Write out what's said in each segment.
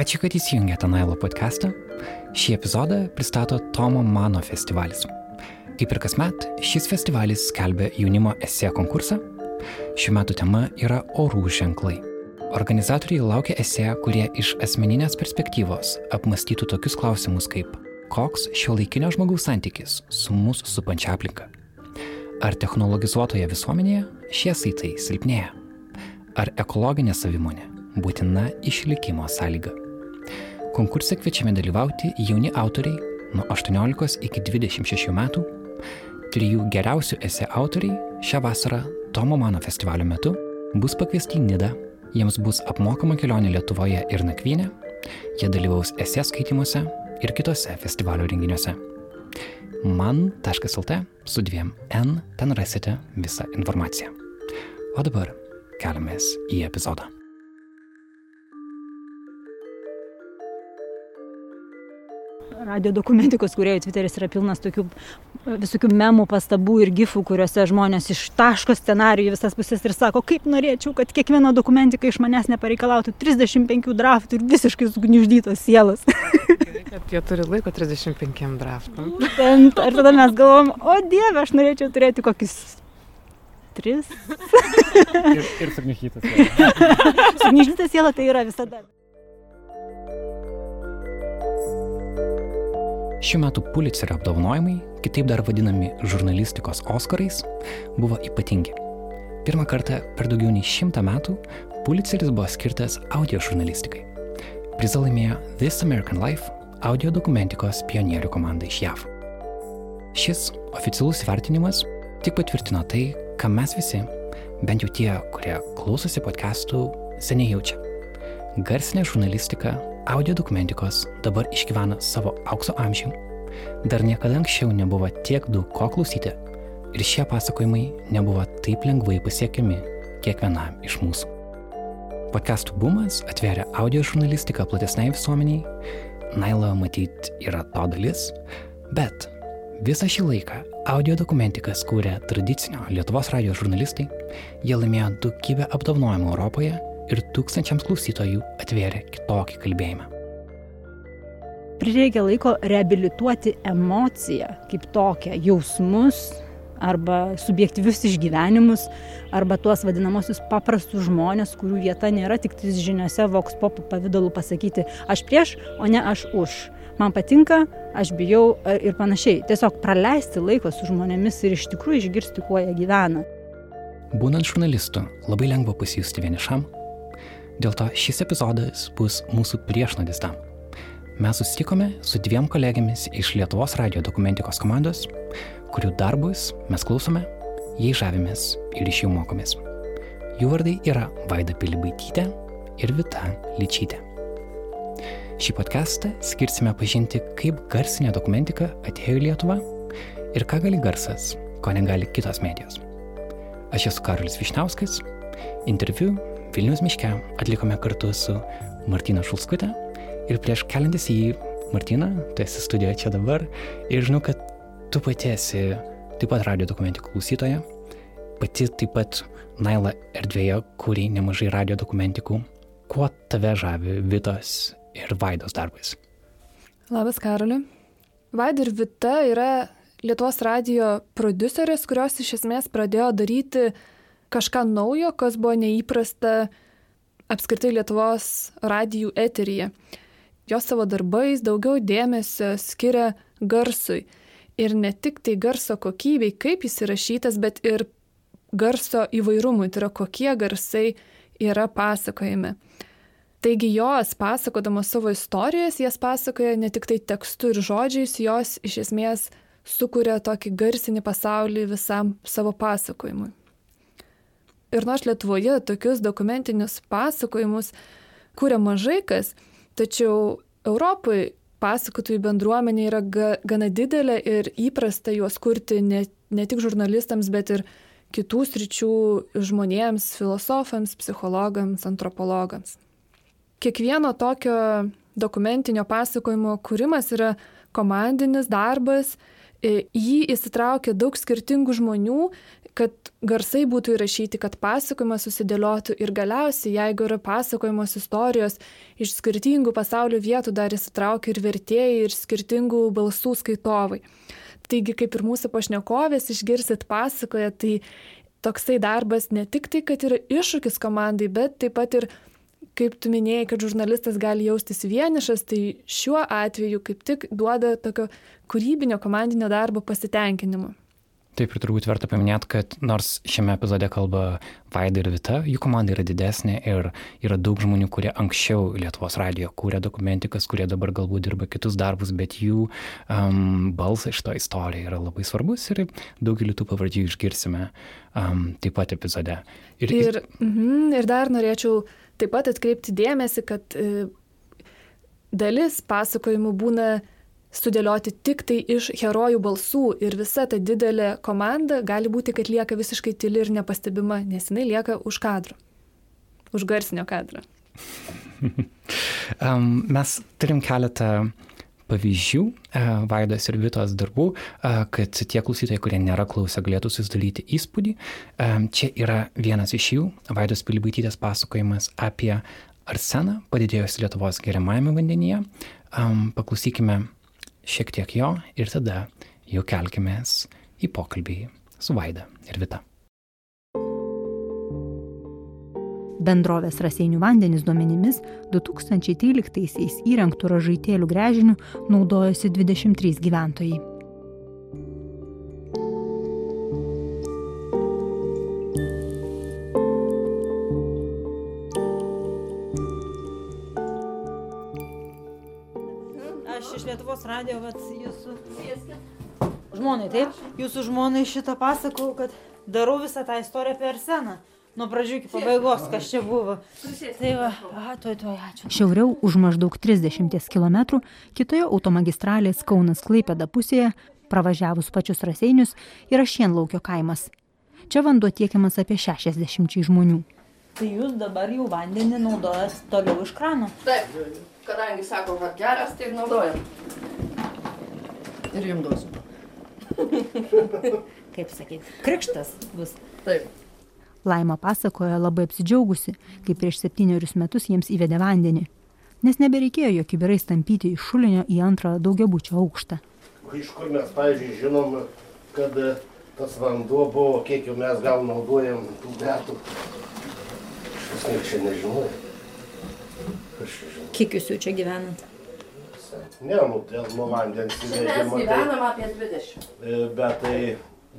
Ačiū, kad įsijungėte Nailo podcastą. Šį epizodą pristato Tomo Mano festivalis. Kaip ir kasmet, šis festivalis skelbia jaunimo esė konkursą. Šiuo metu tema yra orų ženklai. Organizatoriai laukia esė, kurie iš asmeninės perspektyvos apmastytų tokius klausimus kaip koks šio laikinio žmogaus santykis su mūsų supančia aplinka. Ar technologizuotoje visuomenėje šie saitai silpnėja? Ar ekologinė savimonė būtina išlikimo sąlyga? Konkurse kviečiame dalyvauti jauni autoriai nuo 18 iki 26 metų. Trijų geriausių esė autoriai šią vasarą Tomo Mano festivalio metu bus pakviesti į Nidą. Jiems bus apmokama kelionė Lietuvoje ir nakvynė. Jie dalyvaus esė skaitimuose ir kitose festivalio renginiuose. Man.lt su dviem N ten rasite visą informaciją. O dabar keliamės į epizodą. Radio dokumentikos kuriejų Twitteris yra pilnas tokių visokių memų, pastabų ir gifų, kuriuose žmonės ištaško scenarijų visas pusės ir sako, kaip norėčiau, kad kiekviena dokumentika iš manęs nepareikalautų 35 draftų ir visiškai sugniuždytos sielos. Kad jie turi laiko 35 draftam. Būtent, ar tada mes galvom, o dieve, aš norėčiau turėti kokius tris. ir, ir sugniuždytas. Sugniuždyta siela tai yra visada. Šiuo metu Pulitzerio apdovanojimai, kitaip dar vadinami žurnalistikos Oskarais, buvo ypatingi. Pirmą kartą per daugiau nei šimtą metų Pulitzeris buvo skirtas audio žurnalistikai. Prizą laimėjo This American Life audio dokumentikos pionierių komanda iš JAV. Šis oficialus vertinimas tik patvirtino tai, ką mes visi, bent jau tie, kurie klausosi podcastų, seniai jaučia. Garsinė žurnalistika audio dokumentikos dabar išgyvena savo aukso amžių. Dar niekada anksčiau nebuvo tiek daug ko klausyti ir šie pasakojimai nebuvo taip lengvai pasiekiami kiekvienam iš mūsų. Podcastų bumas atvėrė audio žurnalistiką platesniai visuomeniai, Naila matyt yra to dalis, bet visą šį laiką audio dokumentikas kūrė tradicinio Lietuvos radio žurnalistai, jie laimėjo daugybę apdovanojimų Europoje ir tūkstančiams klausytojų atvėrė kitokį kalbėjimą. Prireikia laiko reabilituoti emociją kaip tokią, jausmus arba subjektyvius išgyvenimus, arba tuos vadinamosius paprastus žmonės, kurių vieta nėra tik tais žiniuose voks pop pavydalu pasakyti aš prieš, o ne aš už. Man patinka, aš bijau ir panašiai. Tiesiog praleisti laiko su žmonėmis ir iš tikrųjų išgirsti, kuo jie gyvena. Būnant žurnalistu, labai lengva pasijusti vienišam, Dėl to šis epizodas bus mūsų priešnodis tam. Mes susitikome su dviem kolegėmis iš Lietuvos radio dokumentikos komandos, kurių darbus mes klausome, jais žavimės ir iš jų mokomės. Jų vardai yra Vaida Pilibaitytė ir Vita Lyčytė. Šį podcastą skirsime pažinti, kaip garsinė dokumentika atėjo į Lietuvą ir ką gali garsas, ko negali kitos medijos. Aš esu Karolis Višniauskas, interviu Vilnius miške atlikome kartu su Martina Šulskute ir prieš keliantis į Martiną, tu esi studijoje čia dabar ir žinau, kad tu pati esi taip pat radio dokumentikų klausytoja, pati taip pat Naila erdvėje, kuri nemažai radio dokumentikų. Kuo tave žavi Vitos ir Vaidos darbais? Labas, Karoli. Vaida ir Vita yra Lietuvos radio producerės, kurios iš esmės pradėjo daryti kažką naujo, kas buvo neįprasta apskritai Lietuvos radijų eteryje. Jos savo darbais daugiau dėmesio skiria garsui. Ir ne tik tai garso kokybei, kaip jis įrašytas, bet ir garso įvairumui, tai yra kokie garsai yra pasakojami. Taigi jos pasakodamos savo istorijas, jas pasakoja ne tik tai tekstu ir žodžiais, jos iš esmės sukuria tokį garsinį pasaulį visam savo pasakojimui. Ir nors Lietuvoje tokius dokumentinius pasakojimus kūrė mažai kas, tačiau Europai pasakotojų bendruomenė yra ga, gana didelė ir įprasta juos kurti ne, ne tik žurnalistams, bet ir kitų sričių žmonėms, filosofams, psichologams, antropologams. Kiekvieno tokio dokumentinio pasakojimo kūrimas yra komandinis darbas, jį įsitraukia daug skirtingų žmonių kad garsai būtų įrašyti, kad pasakojimas susidėliotų ir galiausiai, jeigu yra pasakojamos istorijos iš skirtingų pasaulio vietų, dar įsitraukia ir vertėjai, ir skirtingų balsų skaitovai. Taigi, kaip ir mūsų pašnekovės išgirsit pasakoje, tai toksai darbas ne tik tai, kad yra iššūkis komandai, bet taip pat ir, kaip tu minėjai, kad žurnalistas gali jaustis vienišas, tai šiuo atveju kaip tik duoda tokio kūrybinio komandinio darbo pasitenkinimo. Taip ir turbūt verta paminėti, kad nors šiame epizode kalba Vaida ir Vita, jų komanda yra didesnė ir yra daug žmonių, kurie anksčiau Lietuvos radijo kūrė dokumentikas, kurie dabar galbūt dirba kitus darbus, bet jų um, balsas iš to istorija yra labai svarbus ir daugelį tų pavardžių išgirsime um, taip pat epizode. Ir, ir, mm, ir dar norėčiau taip pat atkreipti dėmesį, kad e, dalis pasakojimų būna sudėlioti tik tai iš herojų balsų ir visa ta didelė komanda gali būti, kad lieka visiškai tyli ir nepastebima, nes jinai lieka už kadro, už garsinio kadro. um, mes turim keletą pavyzdžių uh, Vaidos ir Vitos darbų, uh, kad tie klausytojai, kurie nėra klausę, galėtų susidaryti įspūdį. Um, čia yra vienas iš jų, Vaidos Pilibaitytės pasakojimas apie arseną padidėjus Lietuvos geriamajame vandenyje. Paklausykime šiek tiek jo ir tada jau kelkimės į pokalbį su Vaida ir Vita. Bendrovės Raseinių vandenis duomenimis 2013-aisiais įrengtų ražaitėlių grežinių naudojosi 23 gyventojai. Lietuvos radijo, vat, jūsų žmonai, taip, jūsų žmonai šitą pasakau, kad darau visą tą istoriją per seną. Nuo pradžių iki pabaigos, kas čia buvo. Tai va, aha, toj, toj, ačiū. Šiauriau už maždaug 30 km kitoje automagistralės Kaunas Klaipėda pusėje, pravažiavus pačius raseinius, yra Šienlaukio kaimas. Čia vanduo tiekiamas apie 60 žmonių. Tai jūs dabar jau vandenį naudojat toliau iš krano? Taip, kadangi sako, kad geras, tai ir naudojam. Ir jums duosiu. Kaip sakyt, krikštas bus. Taip. Laima pasakoja labai apsidžiaugusi, kai prieš septynerius metus jiems įvedė vandenį, nes nebereikėjo jo kibirais tampyti iš šulinio į antrą daugiabučio aukštą. Iš kur mes, pavyzdžiui, žinom, kad tas vanduo buvo, kiek jau mes gal naudojam tų metų. Aš nieko čia nežinau. Kiek jūs jau čia gyvenat? Ne, nu, dėl nuo vandens Čia mes įvedimo. gyvenam apie 20. Tai, bet tai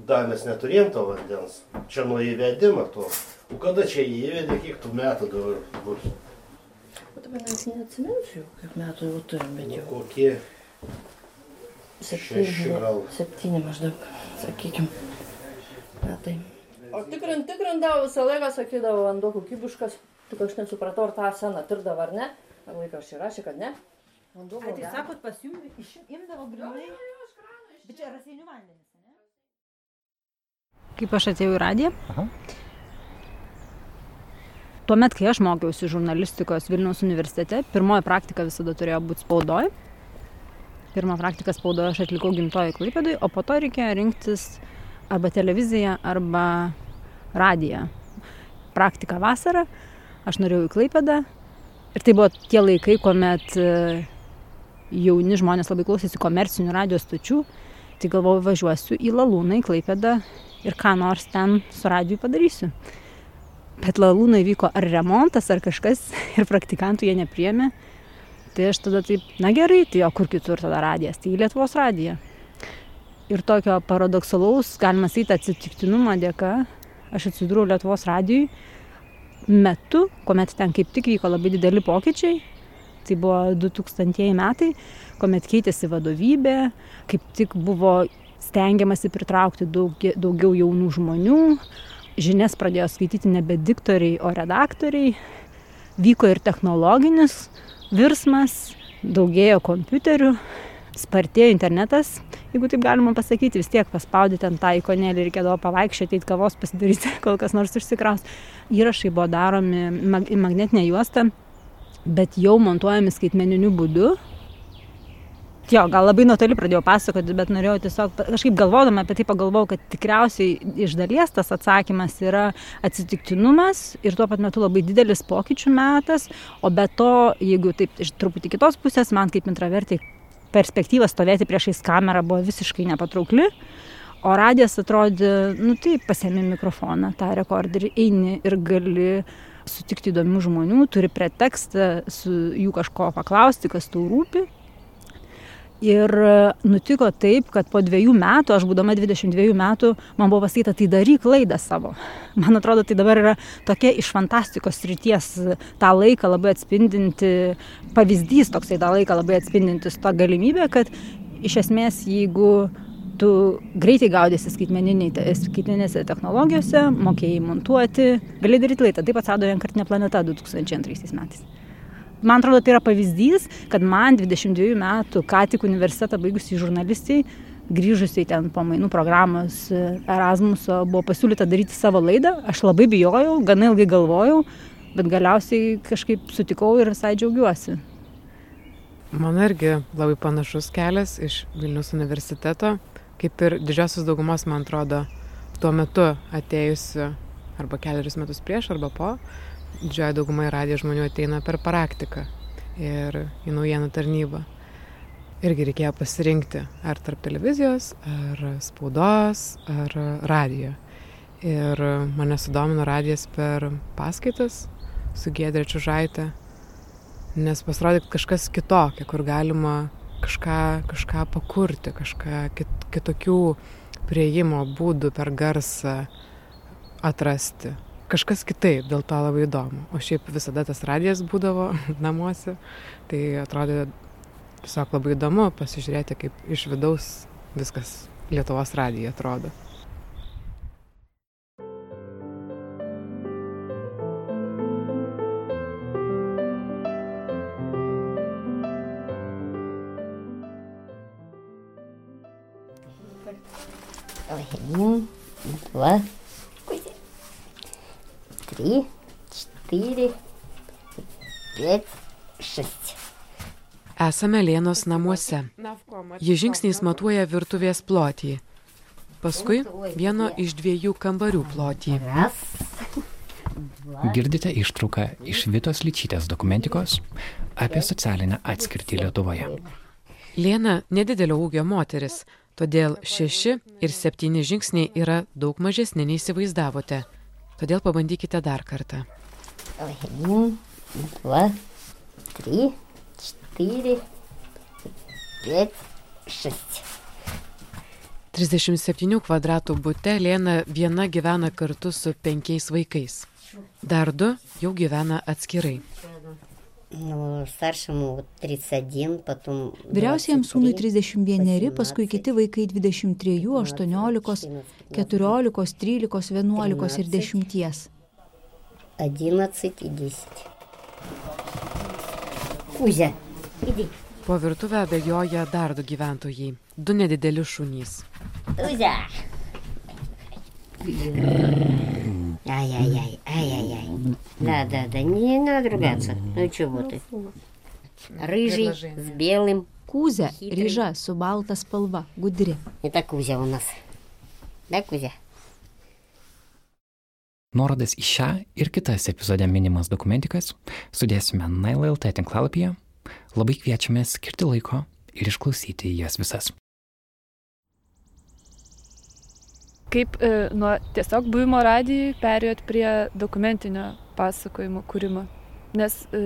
dar mes neturėjom to vandens. Čia nuo įvedimo to. O kada čia įvedė, kiek tų metų dabar bus? O dabar net neatsiminsiu, kiek metų jau turim, bet Nu, jau kokie septyni, septyni maždaug, sakykim. Metai. O tikrint, tikrindavo visą laiką, sakydavo, vanduo kokybiškas. Tik aš nesupratau, ar tą seną tirdavo ar ne. Ar laikas čia rašė, kad ne. Vanduo buvo tai sakot, pas jums išimdavo grinai? Bet čia raseinių vandenis, ne? Kaip aš atėjau į radiją? Aha. Tuomet, kai aš mokiausi žurnalistikos Vilniaus universitete, pirmoji praktika visada turėjo būti spaudoje. Pirmą praktiką spaudoje aš atlikau gimtoji klaipėdui, o po to reikėjo rinktis arba televiziją, arba radiją. Praktika vasarą, aš norėjau į klaipėdą ir tai buvo tie laikai, kuomet e, jauni žmonės labai klausėsi komercinių radijos stočių, tai galvojau važiuosiu į Lalūną, į Klaipėdą ir ką nors ten su radiju padarysiu. Bet Lalūnai vyko ar remontas, ar kažkas ir praktikantų jie nepriemė. Tai aš tada taip, na gerai, tai o kur kitur tada radijas, tai į Lietuvos radiją. Ir tokio paradoksalaus, galima sakyti, atsitiktinumo dėka aš atsidūriau Lietuvos radijui metu, kuomet ten kaip tik vyko labai dideli pokyčiai. Tai buvo 2000 metai, kuomet keitėsi vadovybė, kaip tik buvo stengiamasi pritraukti daug, daugiau jaunų žmonių, žinias pradėjo skaityti nebe diktoriai, o redaktoriai, vyko ir technologinis virsmas, daugėjo kompiuterių, spartėjo internetas, jeigu taip galima pasakyti, vis tiek paspaudyti ant tą ikonėlį reikėdavo pavaikščioti, eit kavos pasidaryti, kol kas nors užsikraus. Įrašai buvo daromi mag į magnetinę juostą, bet jau montuojami skaitmeniniu būdu. jo, gal labai nuo toli pradėjau pasakoti, bet norėjau tiesiog kažkaip galvodama apie tai pagalvojau, kad tikriausiai iš dalies tas atsakymas yra atsitiktinumas ir tuo pat metu labai didelis pokyčių metas, o be to, jeigu taip iš truputį kitos pusės, man kaip intravertai perspektyva stovėti priešais kamerą buvo visiškai nepatraukli. O radijas atrodė, nu taip, pasiemi mikrofoną, tą rekorderį, eini ir gali sutikti įdomių žmonių, turi pretekstą su jų kažko paklausti, kas tau rūpi. Ir nutiko taip, kad po dviejų metų, aš būdama 22 metų, man buvo pasakyta, tai daryk laidą savo. Man atrodo, tai dabar yra tokia iš fantastikos ryties tą laiką labai atspindinti, pavyzdys toksai tą laiką labai atspindintis tą galimybę, kad iš esmės, jeigu tu greitai gaudėsi skaitmeninėse technologijose, mokėjai montuoti, gali daryti laidą. Taip atsirado vienkartinė planeta 2002 metais man atrodo, tai yra pavyzdys, kad man 22 metų, ką tik universitetą baigusiai žurnalistai, grįžusiai ten po mainų programos Erasmuso, buvo pasiūlyta daryti savo laidą. Aš labai bijojau, gana ilgai galvojau, bet galiausiai kažkaip sutikau ir visai džiaugiuosi. Man irgi labai panašus kelias iš Vilnius universiteto, kaip ir didžiosios daugumos, man atrodo, tuo metu atėjusi arba keliarius metus prieš arba po, didžioji dauguma į radiją žmonių ateina per praktiką ir į naujienų tarnybą. Irgi reikėjo pasirinkti ar tarp televizijos, ar spaudos, ar radijo. Ir mane sudomino radijas per paskaitas su Gėdrė Čiužaitė, nes pasirodė kažkas kitokia, kur galima kažką, kažką pakurti, kažką kit, kitokių prieimo būdų per garsą atrasti kažkas kitaip, dėl to labai įdomu. O šiaip visada tas radijas būdavo namuose, tai atrodė tiesiog labai įdomu pasižiūrėti, kaip iš vidaus viskas Lietuvos radija atrodo. Oi, va, три, четыре, пять, šeši. Esame Lėnos namuose. Ji žingsniais matuoja virtuvės plotį. Paskui vieno iš dviejų kambarių plotį. Girdite ištrauką iš Vitos Lyčytės dokumentikos apie socialinę atskirtį Lietuvoje. Lėna nedidelio ūgio moteris, todėl šeši ir septyni žingsniai yra daug mažesni nei įsivaizdavote. Todėl pabandykite dar kartą. Один, два, три, четыре, пять, šeši. 37 kvadratų bute Lėna viena gyvena kartu su penkiais vaikais. Dar du jau gyvena atskirai. Ну, старшему 31, потом... Vyriausiam sūnui 31, paskui kiti vaikai 23, 18, 14, 13, 11 ir 10. 11 и 10. Kuzė, įdėk. Po virtuvę bėgioja dar du gyventojai, du nedideli šunys. Kuzė. Ай-яй-яй, ай-яй-яй. Да, да, да, не надо ругаться. Ну чего ты? Рыжий с белым. Kūzė, ryža su balta spalva, gudri. Это Кузя у нас. Да, Кузя? Nuorodas į šią ir kitas epizode minimas dokumentikas sudėsime NailLT tinklalapyje. Labai kviečiame skirti laiko ir išklausyti jas visas. Kaip e, nuo tiesiog buvimo radijui perėjot prie dokumentinio pasakojimo kūrimo? Nes e,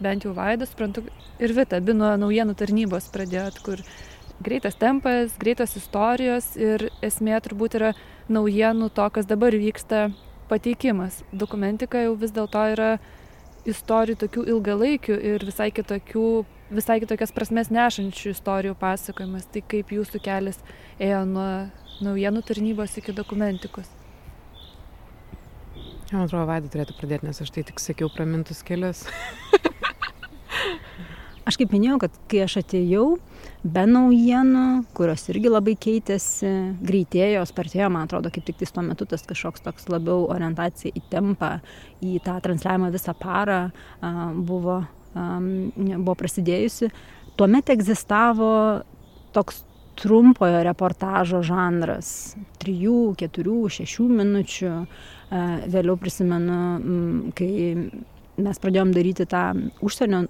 bent jau Vaidas, suprantu, ir Vita, abi nuo naujienų tarnybos pradėjot, kur greitas tempas, greitos istorijos ir esmė turbūt yra naujienų to, kas dabar vyksta pateikimas. Dokumentika jau vis dėlto yra istorijų tokių ilgalaikių ir visai kitokių, visai kitokias prasmes nešančių istorijų pasakojimas. Tai kaip jūsų kelias ėjo nuo naujienų tarnybos iki dokumentikos. Man atrodo, Vaida turėtų pradėti, nes aš tai tik sakiau pramintus kelius. Aš kaip minėjau, kad kai aš atėjau, be naujienų, kurios irgi labai keitėsi, greitėjo, spartėjo, man atrodo, kaip tik tuo metu tas kažkoks toks labiau orientacija į tempą, į tą transliavimą visą parą buvo, buvo prasidėjusi, tuomet egzistavo toks trumpojo reportažo žanras. Trijų keturių šešių minučių. E, vėliau prisimenu kai mes pradėjom daryti tą užsienio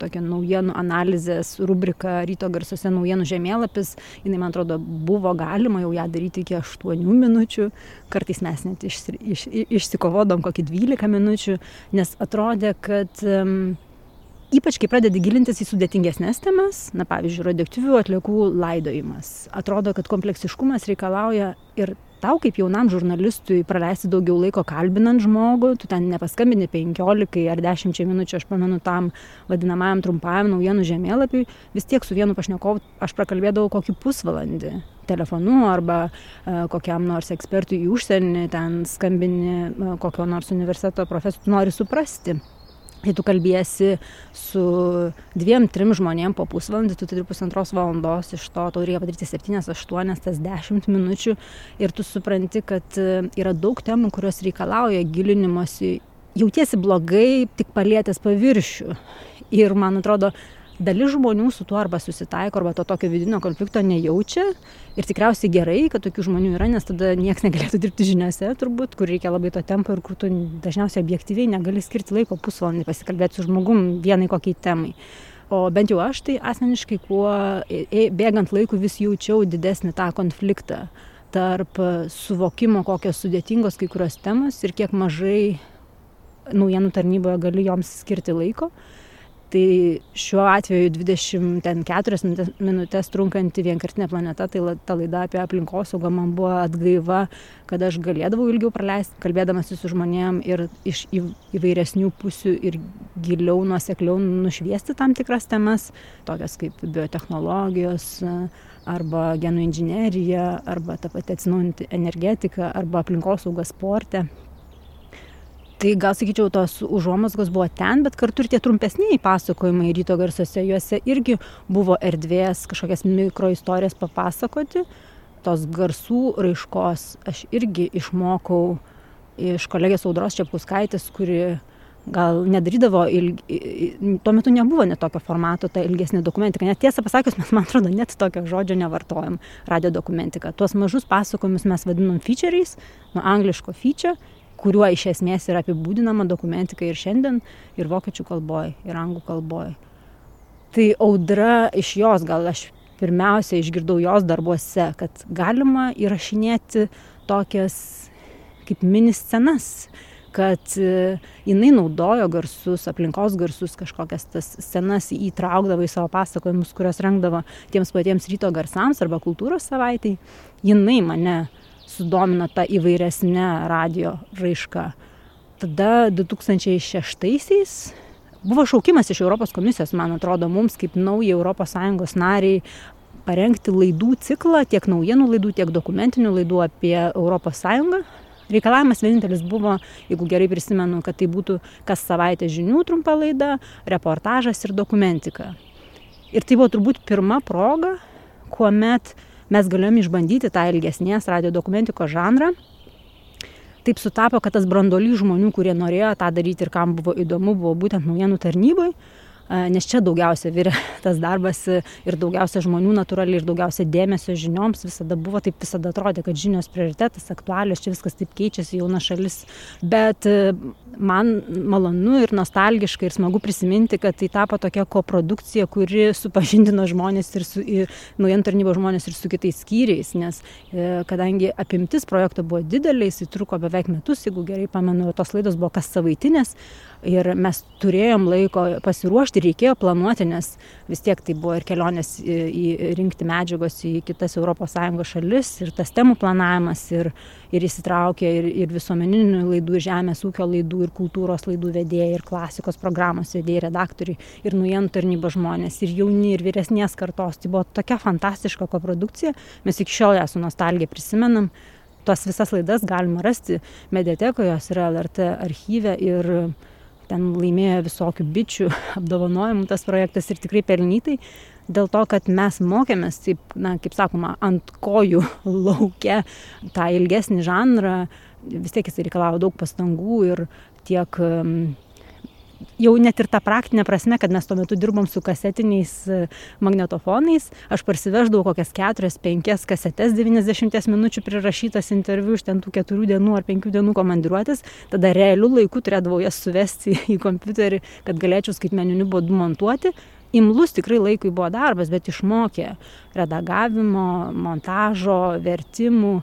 tokią naujienų analizės rubriką ryto garsuose naujienų žemėlapis. Jinai man atrodo buvo galima jau ją daryti iki aštuonių minučių. Kartais mes net išsi iš išsikovodavom kokį dvylika minučių nes atrodė kad ypač kai pradedi gilintis į sudėtingesnes temas na pavyzdžiui radioaktyvių atliekų laidojimas. Atrodo kad kompleksiškumas reikalauja ir tau kaip jaunam žurnalistui praleisti daugiau laiko kalbinant žmogų tu ten nepaskambini penkiolikai ar dešimčiai minučių aš pamenu tam vadinamajam trumpajam naujienų žemėlapiui vis tiek su vienu pašnekovu aš prakalbėdavau kokį pusvalandį telefonu arba e, kokiam nors ekspertui į užsienį ten skambini e, kokio nors universiteto profesoriui nori suprasti kai tu kalbiesi su dviem trim žmonėm po pusvalandį tu turi pusantros valandos iš to tau reikia padaryti septynias aštuonias tas dešimt minučių ir tu supranti kad e, yra daug temų kurios reikalauja gilinimosi jautiesi blogai tik palietęs paviršių. Ir man atrodo dalis žmonių su tuo arba susitaiko arba to tokio vidinio konflikto nejaučia. Ir tikriausiai gerai kad tokių žmonių yra nes tada nieks negalėtų dirbti žiniose turbūt kur reikia labai to tempo ir kur tu dažniausiai objektyviai negali skirti laiko pusvalandį pasikalbėt su žmogum vienai kokiai temai. O bent jau aš tai asmeniškai kuo bėgant laikui vis jaučiau didesnį tą konfliktą tarp suvokimo kokios sudėtingos kai kurios temos ir kiek mažai naujienų tarnyboje galiu joms skirti laiko tai šiuo atveju dvidešim ten keturias minutes minutes trunkanti vienkartinė planeta tai la ta laida apie aplinkosaugą man buvo atgaiva kad aš galėdavau ilgiau praleist kalbėdamasi su žmonėm ir iš į įvairesnių pusių ir giliau nuosekliau nušviesti tam tikras temas tokias kaip biotechnologijos arba genų inžinerija arba ta pati atsinaujinanti energetika arba aplinkosauga sporte tai gal sakyčiau tos užuomazgos buvo ten bet kartu ir tie trumpesnieji pasakojimai ryto garsuose juose irgi buvo erdvės kažkokias mikroistorijas papasakoti. Tos garsų raiškos aš irgi išmokau iš kolegės audros čepkauskaitės kuri gal nedarydavo ilg tuo metu nebuvo net tokio formato ta ilgesnė dokumentika. Net tiesą pasakius mes man atrodo net tokio žodžio nevartojam. Radijo dokumentika. Tuos mažus pasakojimus mes vadinom fyčeriais nuo angliško fyčer kuriuo iš esmės yra apibūdinama dokumentika ir šiandien ir vokiečių kalboj ir anglų kalboj. Tai audra iš jos gal aš pirmiausia išgirdau jos darbuose kad galima įrašinėti tokias kaip mini scenas kad e, jinai naudojo garsus aplinkos garsus kažkokias tas scenas įtraukdavo į savo pasakojimus kuriuos rengdavo tiems patiems ryto garsams arba kultūros savaitei jinai mane sudomino ta įvairesne radijo raiška. Tada 2006-aisiais buvo šaukimas iš Europos komisijos, man atrodo, mums kaip naujai ES nariai parengti laidų ciklą, tiek naujienų laidų, tiek dokumentinių laidų apie ES. Reikalavimas vienintelis buvo, jeigu gerai prisimenu, kad tai būtų kas savaitę žinių trumpa laida, reportažas ir dokumentika. Ir tai buvo turbūt pirma proga, kuomet mes galėjom išbandyti tą ilgesnės radijo dokumentikos žanrą. Taip sutapo, kad tas brandolys žmonių, kurie norėjo tą daryti ir kam buvo įdomu, buvo būtent naujienų tarnybai nes čia daugiausia virė tas darbas ir daugiausia žmonių natūraliai ir daugiausia dėmesio žinioms visada buvo taip visada atrodė kad žinios prioritetas aktualios čia viskas taip keičiasi jauna šalis. Bet man malonu ir nostalgiška ir smagu prisiminti kad tai tapo tokia koprodukcija kuri supažindino žmones ir su naujienų tarnybos žmones ir su kitais skyriais nes e, kadangi apimtis projekto buvo didelė jisai truko beveik metus jeigu gerai pamenu tos laidos buvo kas savaitinės ir mes turėjom laiko pasiruošti reikėjo planuoti nes vis tiek tai buvo ir kelionės į, į rinkti medžiagos į kitas sąjungos šalis ir tas temų planavimas ir ir įsitraukė ir ir visuomeninių laidų ir žemės ūkio laidų ir kultūros laidų vedėjai ir klasikos programos vedėjai redaktoriai ir naujienų tarnybos žmonės ir jauni ir vyresnės kartos. Tai buvo tokia fantastiška koprodukcija. Mes iki šiol ją su nostalgija prisimenam. Tas visas laidas galima rasti mediatekoje jos yra lrt archyve ir ten laimėjo visokių bičių apdovanojimų tas projektas ir tikrai pelnytai dėl to kad mes mokėmės taip na kaip sakoma ant kojų lauke tą ilgesnį žanrą vis tiek jisai reikalavo daug pastangų ir tiek jau net ir ta praktinė prasme, kad mes tuo metu dirbom su kasetiniais e, magnetofonais, aš parsiveždavau kokias keturias, penkias kasetes 90 minučių prirašytas interviu iš ten tų keturių dienų ar penkių dienų komandiruotės, tada realių laikų turėdavau jas suvesti į kompiuterį, kad galėčiau skaitmeniniu būdu montuoti. Imlus tikrai laikui buvo darbas, bet išmokė redagavimo, montažo, vertimų,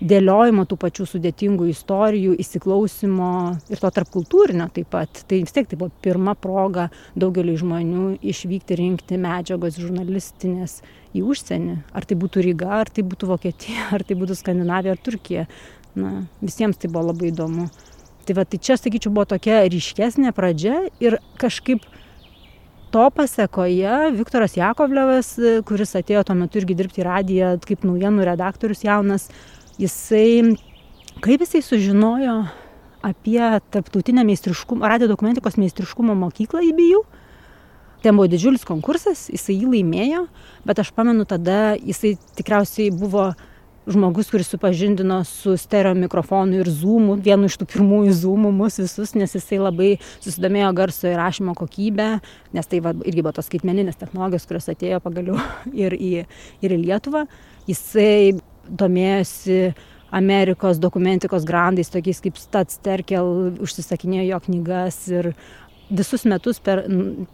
dėliojimo tų pačių sudėtingų istorijų, įsiklausimo ir to tarpkultūrinio taip pat. Tai vis tiek tai buvo pirma proga daugeliu žmonių išvykti rinkti medžiagos žurnalistinės į užsienį. Ar tai būtų Ryga, ar tai būtų Vokietija, ar tai būtų Skandinavija, ar Turkija. Na, visiems tai buvo labai įdomu. Tai va, tai čia, sakyčiau, buvo tokia ryškesnė pradžia ir kažkaip to pasekoje Viktoras Jakovlevas, kuris atėjo tuo metu irgi dirbti į radiją kaip naujienų redaktorius jaunas, jisai, kaip jisai sužinojo apie tarptautinę meistriškumo, radio dokumentikos meistriškumo mokyklą į bijų. Ten buvo didžiulis konkursas, jisai jį laimėjo, bet aš pamenu tada, jisai tikriausiai buvo žmogus, kuris supažindino su stereo mikrofonu ir zoomu, vienu iš tų pirmųjų zoomų mus visus, nes jisai labai susidomėjo garso įrašymo kokybę, nes tai va, irgi buvo tos skaitmeninės technologijos, kurios atėjo pagaliau ir į, ir į Lietuvą. Jisai domėjosi Amerikos dokumentikos grandais, tokiais kaip Stats Terkel, užsisakinėjo jo knygas ir visus metus per,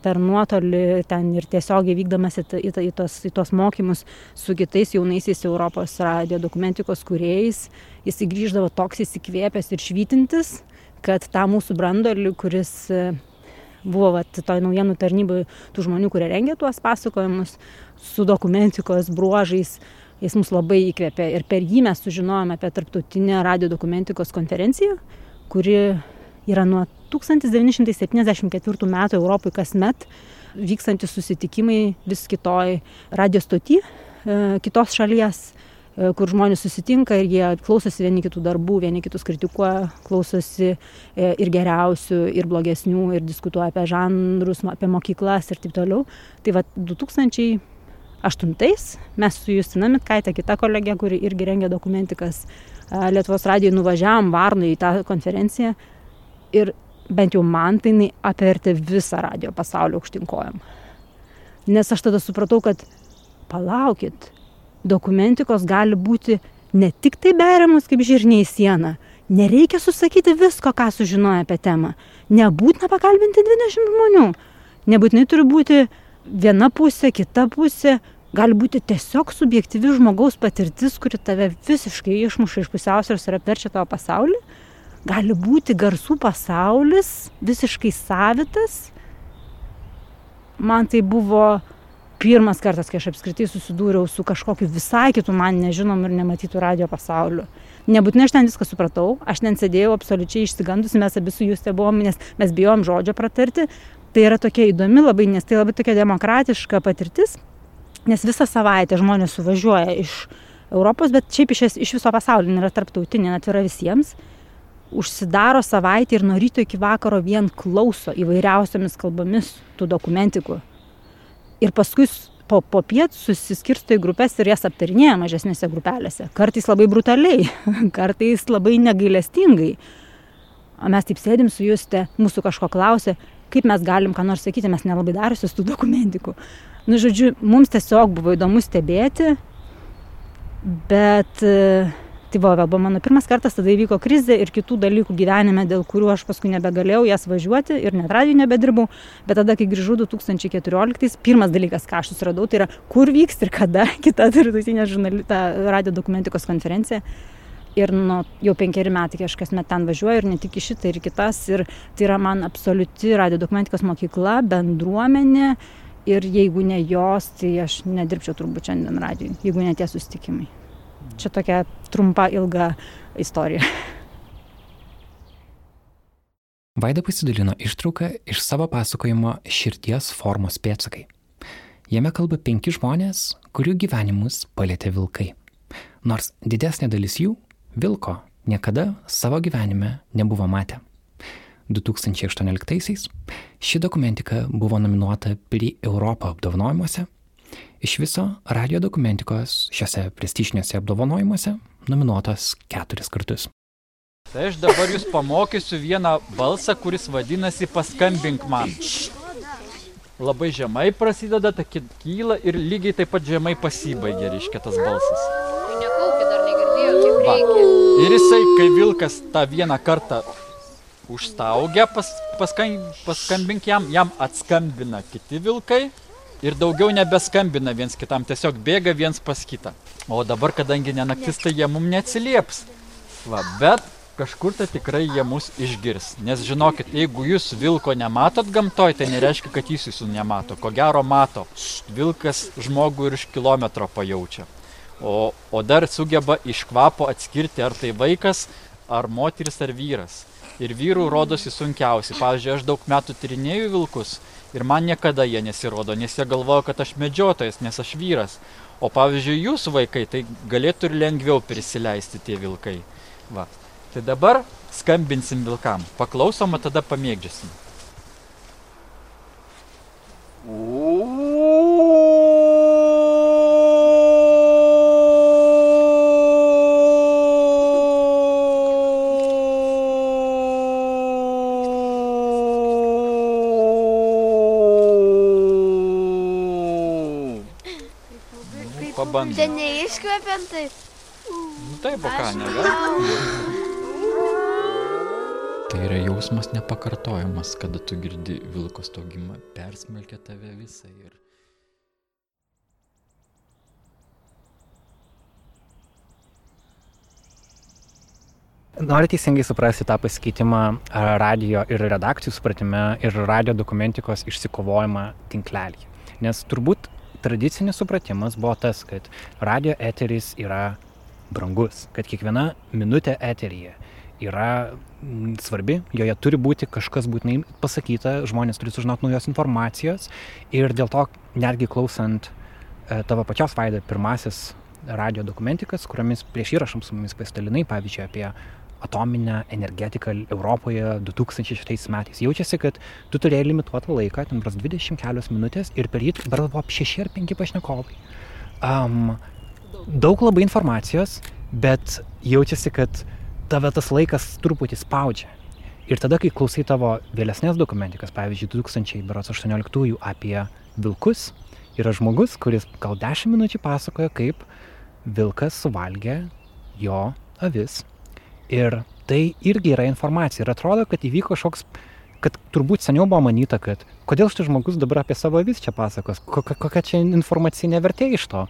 per nuotolį ten ir tiesiogiai vykdamas į, į, į, tos, į tos mokymus su kitais jaunaisiais Europos radio dokumentikos kuriejais, jis grįždavo toks įsikvėpęs ir švytintis, kad tą mūsų brandolį, kuris e, buvo vat, toj naujienų tarnybai tų žmonių, kurie rengė tuos pasakojimus su dokumentikos bruožais, jis mus labai įkvėpė ir per jį mes sužinojome apie tarptautinę radio dokumentikos konferenciją, kuri yra nuo 1974 metų Europai kasmet vykstantis susitikimai vis kitoj radio stoti, e, kitos šalies, e, kur žmonės susitinka ir jie klausosi vieni kitų darbų, vieni kitus kritikuoja, klausosi e, ir geriausių, ir blogesnių, ir diskutuoja apie žanrus, apie mokyklas ir taip toliau. Tai va 2000 aštuntais mes su Justina Mitkaitė, kita kolegė, kuri irgi rengia dokumentikas Lietuvos radijai, nuvažiavam Varnui į tą konferenciją ir bent jau man tai jinai apvertė visą radio pasaulio aukštinkojam. Nes aš tada supratau, kad palaukit, dokumentikos gali būti ne tik tai beriamus kaip žirniai sieną, nereikia susakyti visko, ką sužinoja apie temą. Nebūtina pakalbinti 20 žmonių. Nebūtinai turi būti viena pusė, kita pusė, gali būti tiesiog subjektyvi žmogaus patirtis, kuri tave visiškai išmuša iš pusiausvėros ir apverčia tavo pasaulį. Gali būti garsų pasaulis, visiškai savitas. Man tai buvo pirmas kartas, kai aš apskritai susidūriau su kažkokiu visai kitų man nežinom ir nematytų radio pasauliu. Nebūtinai aš ten viską supratau, aš ten sėdėjau absoliučiai išsigandusi, mes abi su jūs te buvom, nes mes bijom žodžio pratarti, tai yra tokia įdomi labai, nes tai labai tokia demokratiška patirtis, nes visą savaitę žmonės suvažiuoja iš Europos, bet šiaip iš, iš viso pasaulio yra tarptautinė, atvira visiems, užsidaro savaitę ir nuo ryto iki vakaro vien klauso įvairiausiamis kalbomis tų dokumentikų. Ir paskui po, po pietų susiskirsto į grupės ir jas aptarinėja mažesnėse grupelėse. Kartais labai brutaliai, kartais labai negailestingai. O mes taip sėdim su Juste, mūsų kažko klausė, kaip mes galim ką nors sakyti, mes nelabai darusios tų dokumentikų. Nu, žodžiu, mums tiesiog buvo įdomu stebėti, bet e, tai buvo gal buvo mano pirmas kartas, tada įvyko krizė ir kitų dalykų gyvenime, dėl kurių aš paskui nebegalėjau jas važiuoti ir net radijų nebedirbau, bet tada, kai grįžau 2014, pirmas dalykas, ką aš susiradau, tai yra, kur vyks ir kada kita tarptautinė radio dokumentikos konferencija ir nu, jau penkeri metai, kai aš kasmet ten važiuoju ir ne tik į šitą ir kitas. Ir tai yra man absoliuti radio dokumentikos mokykla, bendruomenė. Ir jeigu ne jos, tai aš nedirbčiau turbūt šiandien radijui, jeigu ne tie sustikimai. Čia tokia trumpa, ilga istorija. Vaida pasidalino ištrauką iš savo pasakojimo Širdies formos pėtsakai. Jame kalba penki žmonės, kurių gyvenimus palėtė vilkai. Nors didesnė dalis jų vilko niekada savo gyvenime nebuvo matę. 2018-aisiais ši dokumentika buvo nominuota Pri Europą apdovanojimuose. Iš viso radio dokumentikos šiuose prestižiniuose apdovanojimuose nominuotos keturis kartus. Tai aš dabar jūs pamokysiu vieną balsą, kuris vadinasi paskambink man. Labai žemai prasideda, ta kyla ir lygiai taip pat žemai pasibaigia, reiškia tas balsas. Tai nekaukit, dar negirdėjau, kaip Va. Ir jisai, kai vilkas tą vieną kartą užstaugia, pas, paskan, paskambink jam, jam atskambina kiti vilkai ir daugiau nebeskambina viens kitam, tiesiog bėga viens pas kitą. O dabar, kadangi nenaktis, tai jie mum neatsilieps. Va, bet kažkur tai tikrai jie mus išgirs. Nes žinokit, jeigu jūs vilko nematot gamtoj, tai nereiškia, kad jis jūsų nemato. Ko gero mato. Vilkas žmogų ir iš kilometro pajaučia. O, o dar sugeba iš kvapo atskirti, ar tai vaikas, ar moteris, ar vyras. Ir vyrų rodosi sunkiausi. Pavyzdžiui, aš daug metų tyrinėjau vilkus ir man niekada jie nesirodo, nes jie galvoja, kad aš medžiotojas, nes aš vyras. O pavyzdžiui, jūsų vaikai, tai galėtų ir lengviau prisileisti tie vilkai. Va. Tai dabar skambinsim vilkam. Paklausom, tada pamėgdžiasim. Pabandom. Čia neiškvepiant taip. Nu, Taip, o ką, negali. Tai yra jausmas nepakartojamas, kada tu girdi vilko staugimą, persmelkia tave visą ir... Noriu teisingai suprasti tą pasikeitimą radio ir redakcijų supratime ir radio dokumentikos išsikovojimą tinklelį. Nes turbūt tradicinis supratimas buvo tas, kad radio eteris yra brangus, kad kiekviena minutė eteryje yra mm, svarbi, joje turi būti kažkas būtinai pasakyta, žmonės turi sužinoti naujos informacijos ir dėl to netgi klausant e, tavo pačios vaida pirmasis radio dokumentikas, kuriomis prieš įrašom su mumis pasidalinai, pavyzdžiui, apie atominę energetiką Europoje 2006 metais. Jaučiasi, kad tu turėjai limituotą laiką, ten bras 20 kelios minutės ir per jį dar buvo 6 ar 5 pašnekovai. Um, daug labai informacijos, bet jaučiasi, kad tave tas laikas truputį spaudžia. Ir tada, kai klausai tavo vėlesnės dokumentikas, pavyzdžiui, 2018 apie vilkus, yra žmogus, kuris gal 10 minučių pasakoja, kaip vilkas suvalgė jo avis. Ir tai irgi yra informacija. Ir atrodo, kad įvyko kažkoks, kad turbūt seniau buvo manyta, kad kodėl šitas žmogus dabar apie savo avis čia pasakos, kokia, kokia čia informacinė vertė iš to.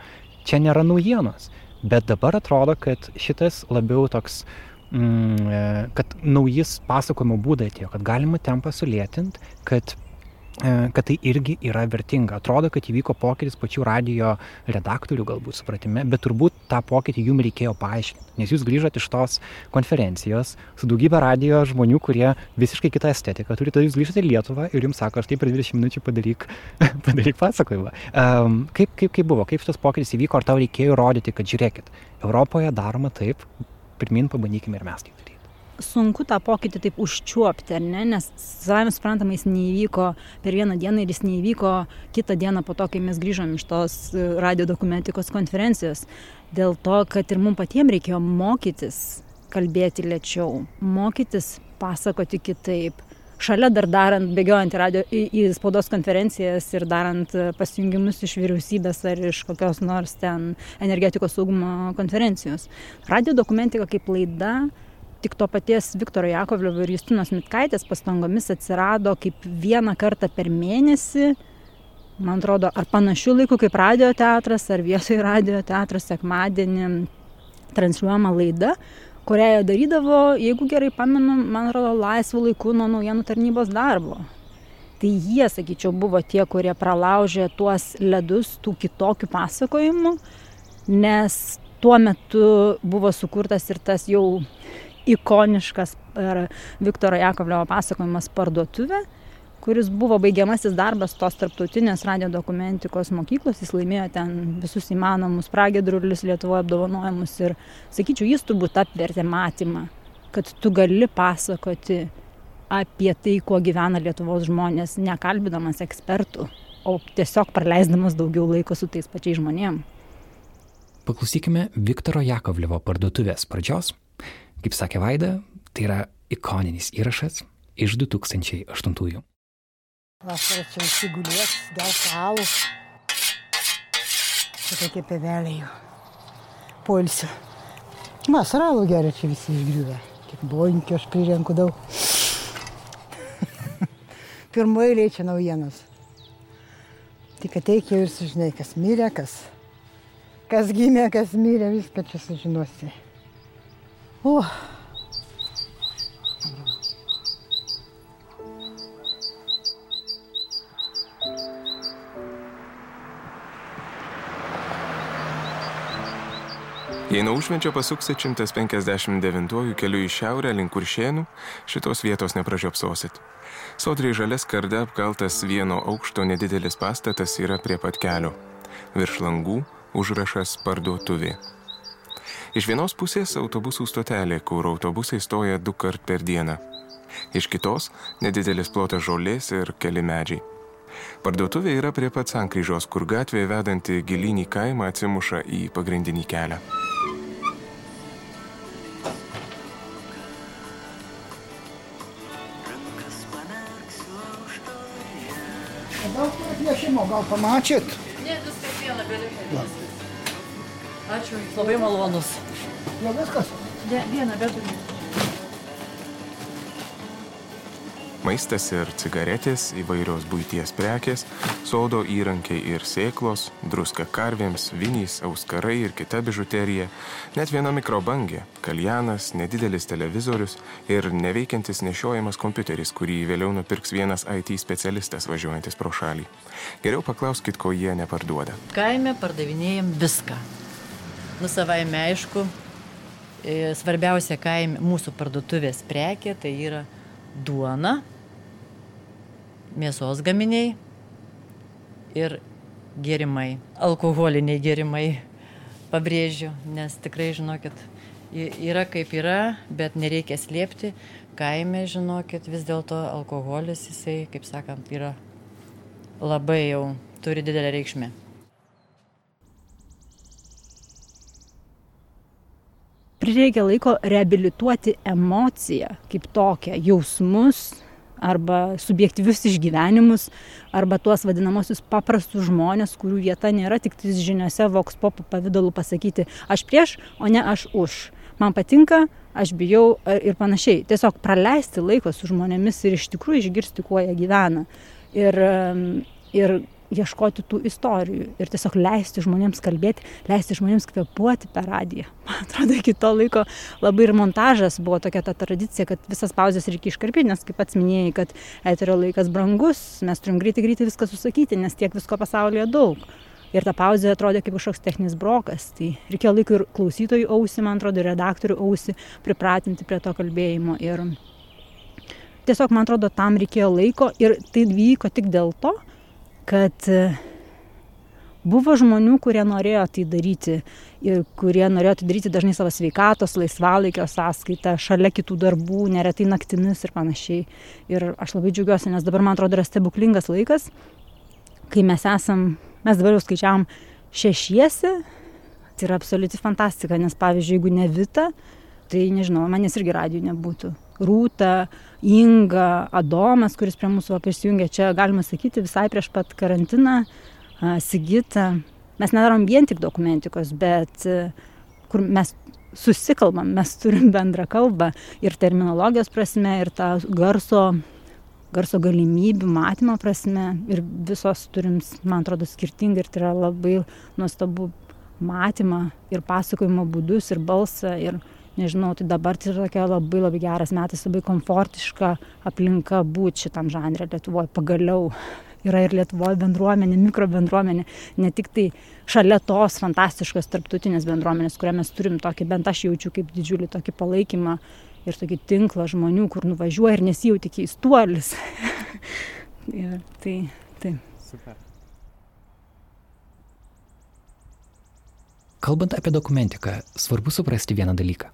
Čia nėra naujienos. Bet dabar atrodo, kad šitas labiau toks, mm, e, kad naujis pasakojimo būdai atėjo, kad galima tempą sulėtinti, kad e, kad tai irgi yra vertinga. Atrodo, kad įvyko pokytis pačių radio redaktorių galbūt supratime, bet turbūt tą pokytį jums reikėjo paaiškinti, nes jūs grįžote iš tos konferencijos su daugybė radio žmonių, kurie visiškai kitą estetiką turi, tada jūs grįžtate į Lietuvą ir jums sako, aš tai per 20 minučių padaryk, padaryk pasakojimą. Um, kaip, kaip, kaip buvo, kaip šitas pokytis įvyko, ar tau reikėjo rodyti, kad žiūrėkit, Europoje daroma taip, pirmin pabandykime ir mes tai daryti sunku tą pokytį taip užčiuopti, ar ne, nes savame suprantama, jis neįvyko per vieną dieną ir jis neįvyko kitą dieną po to, kai mes grįžom iš tos e, radio dokumentikos konferencijos. Dėl to, kad ir mums patiems reikėjo mokytis kalbėti lėčiau, mokytis pasakoti kitaip. Šalia dar darant, bėgiojant į, radio, į, į spaudos konferencijas ir darant e, pasijungimus iš vyriausybės ar iš kokios nors ten energetikos saugumo konferencijos. Radio dokumentika kaip laida tik to paties Viktoro Jakovliovo ir Justinos Mitkaitės pastangomis atsirado kaip vieną kartą per mėnesį, man atrodo, ar panašių laikų kaip radio teatras, ar viešai radio teatras sekmadienį transliuojama laida, kurią jie darydavo, jeigu gerai pamenu, man atrodo, laisvų laikų nuo naujienų tarnybos darbo. Tai jie, sakyčiau, buvo tie, kurie pralaužė tuos ledus tų kitokių pasakojimų, nes tuo metu buvo sukurtas ir tas jau ikoniškas per Viktoro Jakovliovo pasakojimas parduotuvė, kuris buvo baigiamasis darbas tos tarptautinės radio dokumentikos mokyklos, jis laimėjo ten visus įmanomus pragėdrulius Lietuvoje apdovanojimus ir, sakyčiau, jis turbūt apvertė matymą, kad tu gali pasakoti apie tai, kuo gyvena Lietuvos žmonės, nekalbinamas ekspertų, o tiesiog praleisdamas daugiau laiko su tais pačiais žmonėmis. Paklausykime Viktoro Jakovliovo parduotuvės pradžios Kaip sakė Vaida, Tai yra ikoninis įrašas iš 2008-ųjų. Vasarą čia įsigulės, gal salų. Čia tokie peveliai. Polsio. Vasarą alų geria čia visi išgriuvę. Tik boinkio aš prirenku daug. Pirmoji lėčia naujienos. Tik ateik jau ir sužinai, kas mirė, kas, kas gimė, kas mirė, viską čia sužinosi. O, Jei nuo užvenčio pasuksi 159 keliu į šiaurę link kuršienų, šitos vietos nepražiopsosit. Sodriai žalia skarda apkaltas vieno aukšto nedidelis pastatas yra prie pat kelio. Virš langų užrašas parduotuvė. Iš vienos pusės autobusų stotelė, kur autobusai stoja du kart per dieną. Iš kitos nedidelis plotas žolės ir keli medžiai. Parduotuvė yra prie pat sankryžos, kur gatvė vedanti gilinį kaimą atsimuša į pagrindinį kelią. daug piešimo gal pamatėt? Ne, viskas viena Va. belieka. Ačiū, jūs labai malonus. Jau viskas? Ne, viena bedurė. Maistas ir cigaretės, įvairios būties prekės, sodo įrankiai ir sėklos, druska karvėms, vinys, auskarai ir kita bižuterija, net viena mikrobangė, kaljanas, nedidelis televizorius ir neveikiantis nešiojamas kompiuteris, kurį vėliau nupirks vienas IT specialistas važiuojantis pro šalį. Geriau paklauskit, ko jie neparduoda. Kaime pardavinėjom viską. Nu, savaime aišku, e, svarbiausia kaime mūsų parduotuvės prekė tai yra duona, mėsos gaminiai ir gėrimai, alkoholiniai gėrimai, pabrėžiu, nes tikrai, žinokit, yra kaip yra, bet nereikia slėpti. Kaime, žinokit, vis dėlto alkoholis, jisai, kaip sakant, yra labai jau turi didelę reikšmę. Prireikia laiko reabilituoti emociją kaip tokią, jausmus arba subjektyvius išgyvenimus, arba tuos vadinamosius paprastus žmonės, kurių vieta nėra tik tais žiniuose voks pop pavydalu pasakyti aš prieš, o ne aš už. Man patinka, aš bijau a- ir panašiai. Tiesiog praleisti laiko su žmonėmis ir iš tikrųjų išgirsti, kuo jie gyvena. Ir, ir ieškoti tų istorijų ir tiesiog leisti žmonėms kalbėti, leisti žmonėms kvepuoti per radiją. Man atrodo, iki to laiko labai ir montažas buvo tokia ta tradicija, kad visas pauzes reikia iškarpyti, nes kaip pats minėjai, kad eterio laikas brangus, mes turim greitai greitai viską susakyti, nes tiek visko pasaulyje daug. Ir ta pauzė atrodė kaip kažkoks techninis brokas. Tai reikėjo laiko ir klausytojų ausį, man atrodo, ir redaktorių ausį pripratinti prie to kalbėjimo. Ir tiesiog, man atrodo, tam reikėjo laiko ir tai vyko tik dėl to, kad e, buvo žmonių, kurie norėjo tai daryti ir kurie norėjo tai daryti dažnai savo sveikatos, laisvalaikio sąskaitą, šalia kitų darbų, neretai naktimis ir panašiai. Ir aš labai džiaugiuosi, nes dabar man atrodo yra stebuklingas laikas, kai mes esam, mes dabar jau skaičiavam šešiesi, tai yra absoliuti fantastika, nes pavyzdžiui, jeigu ne Vita, tai nežinau, manęs irgi radijų nebūtų. Rūta, Inga, Adomas, kuris prie mūsų prisijungė čia, galima sakyti, visai prieš pat karantiną, Sigita. Mes nedarom vien tik dokumentikos, bet e, kur mes susikalbam, mes turim bendrą kalbą ir terminologijos prasme, ir tą garso, garso galimybių matymo prasme. Ir visos turim, man atrodo, skirtingai ir tai yra labai nuostabu matymą ir pasakojimo būdus ir balsą. Ir, nežinau, tai dabar tai yra tokia labai labai geras metas, labai komfortiška aplinka būti šitam žanrė Lietuvoje. Pagaliau yra ir Lietuvoje bendruomenė, mikrobendruomenė, ne tik tai šalia tos fantastiškos tarptautinės bendruomenės, kurią mes turim tokį, bent aš jaučiu kaip didžiulį tokį palaikymą ir tokį tinklą žmonių, kur nuvažiuoja ir nesijauti keistuolis. ir tai, tai. Super. Kalbant apie dokumentiką, svarbu suprasti vieną dalyką.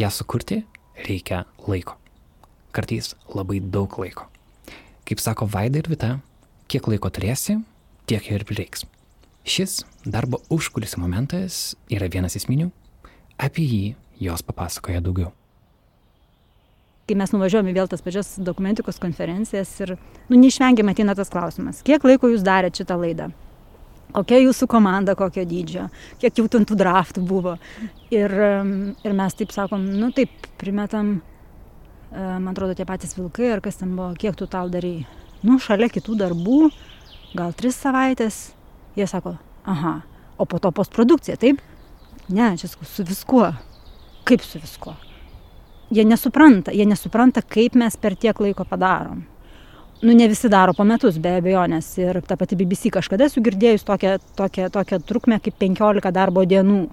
Ją sukurti reikia laiko. Kartais labai daug laiko. Kaip sako Vaida ir Vita, kiek laiko turėsi, tiek ir prireiks. Šis darbo užkulisio momentas yra vienas esminių, apie jį jos papasakoja daugiau. kai mes nuvažiuojame vėl tas pačias dokumentikos konferencijas ir, nu, neišvengiamai ateina tas klausimas, kiek laiko jūs darėte šitą laidą? Kokia jūsų komanda, kokio dydžio, kiek jau tų draftų buvo. Ir, ir mes taip sakom, nu taip, primetam, e, man atrodo, tie patys vilkai, ar kas ten buvo, kiek tu tau darai. Nu, šalia kitų darbų, gal tris savaitės. Jie sako, aha, o po to postprodukcija, taip? Ne, čia su viskuo. Kaip su viskuo? Jie nesupranta, jie nesupranta, kaip mes per tiek laiko padarom. Nu, ne visi daro po metus, be abejonės. Ir ta pati BBC kažkada esu girdėjus tokią, tokią, tokią trukmę kaip 15 darbo dienų.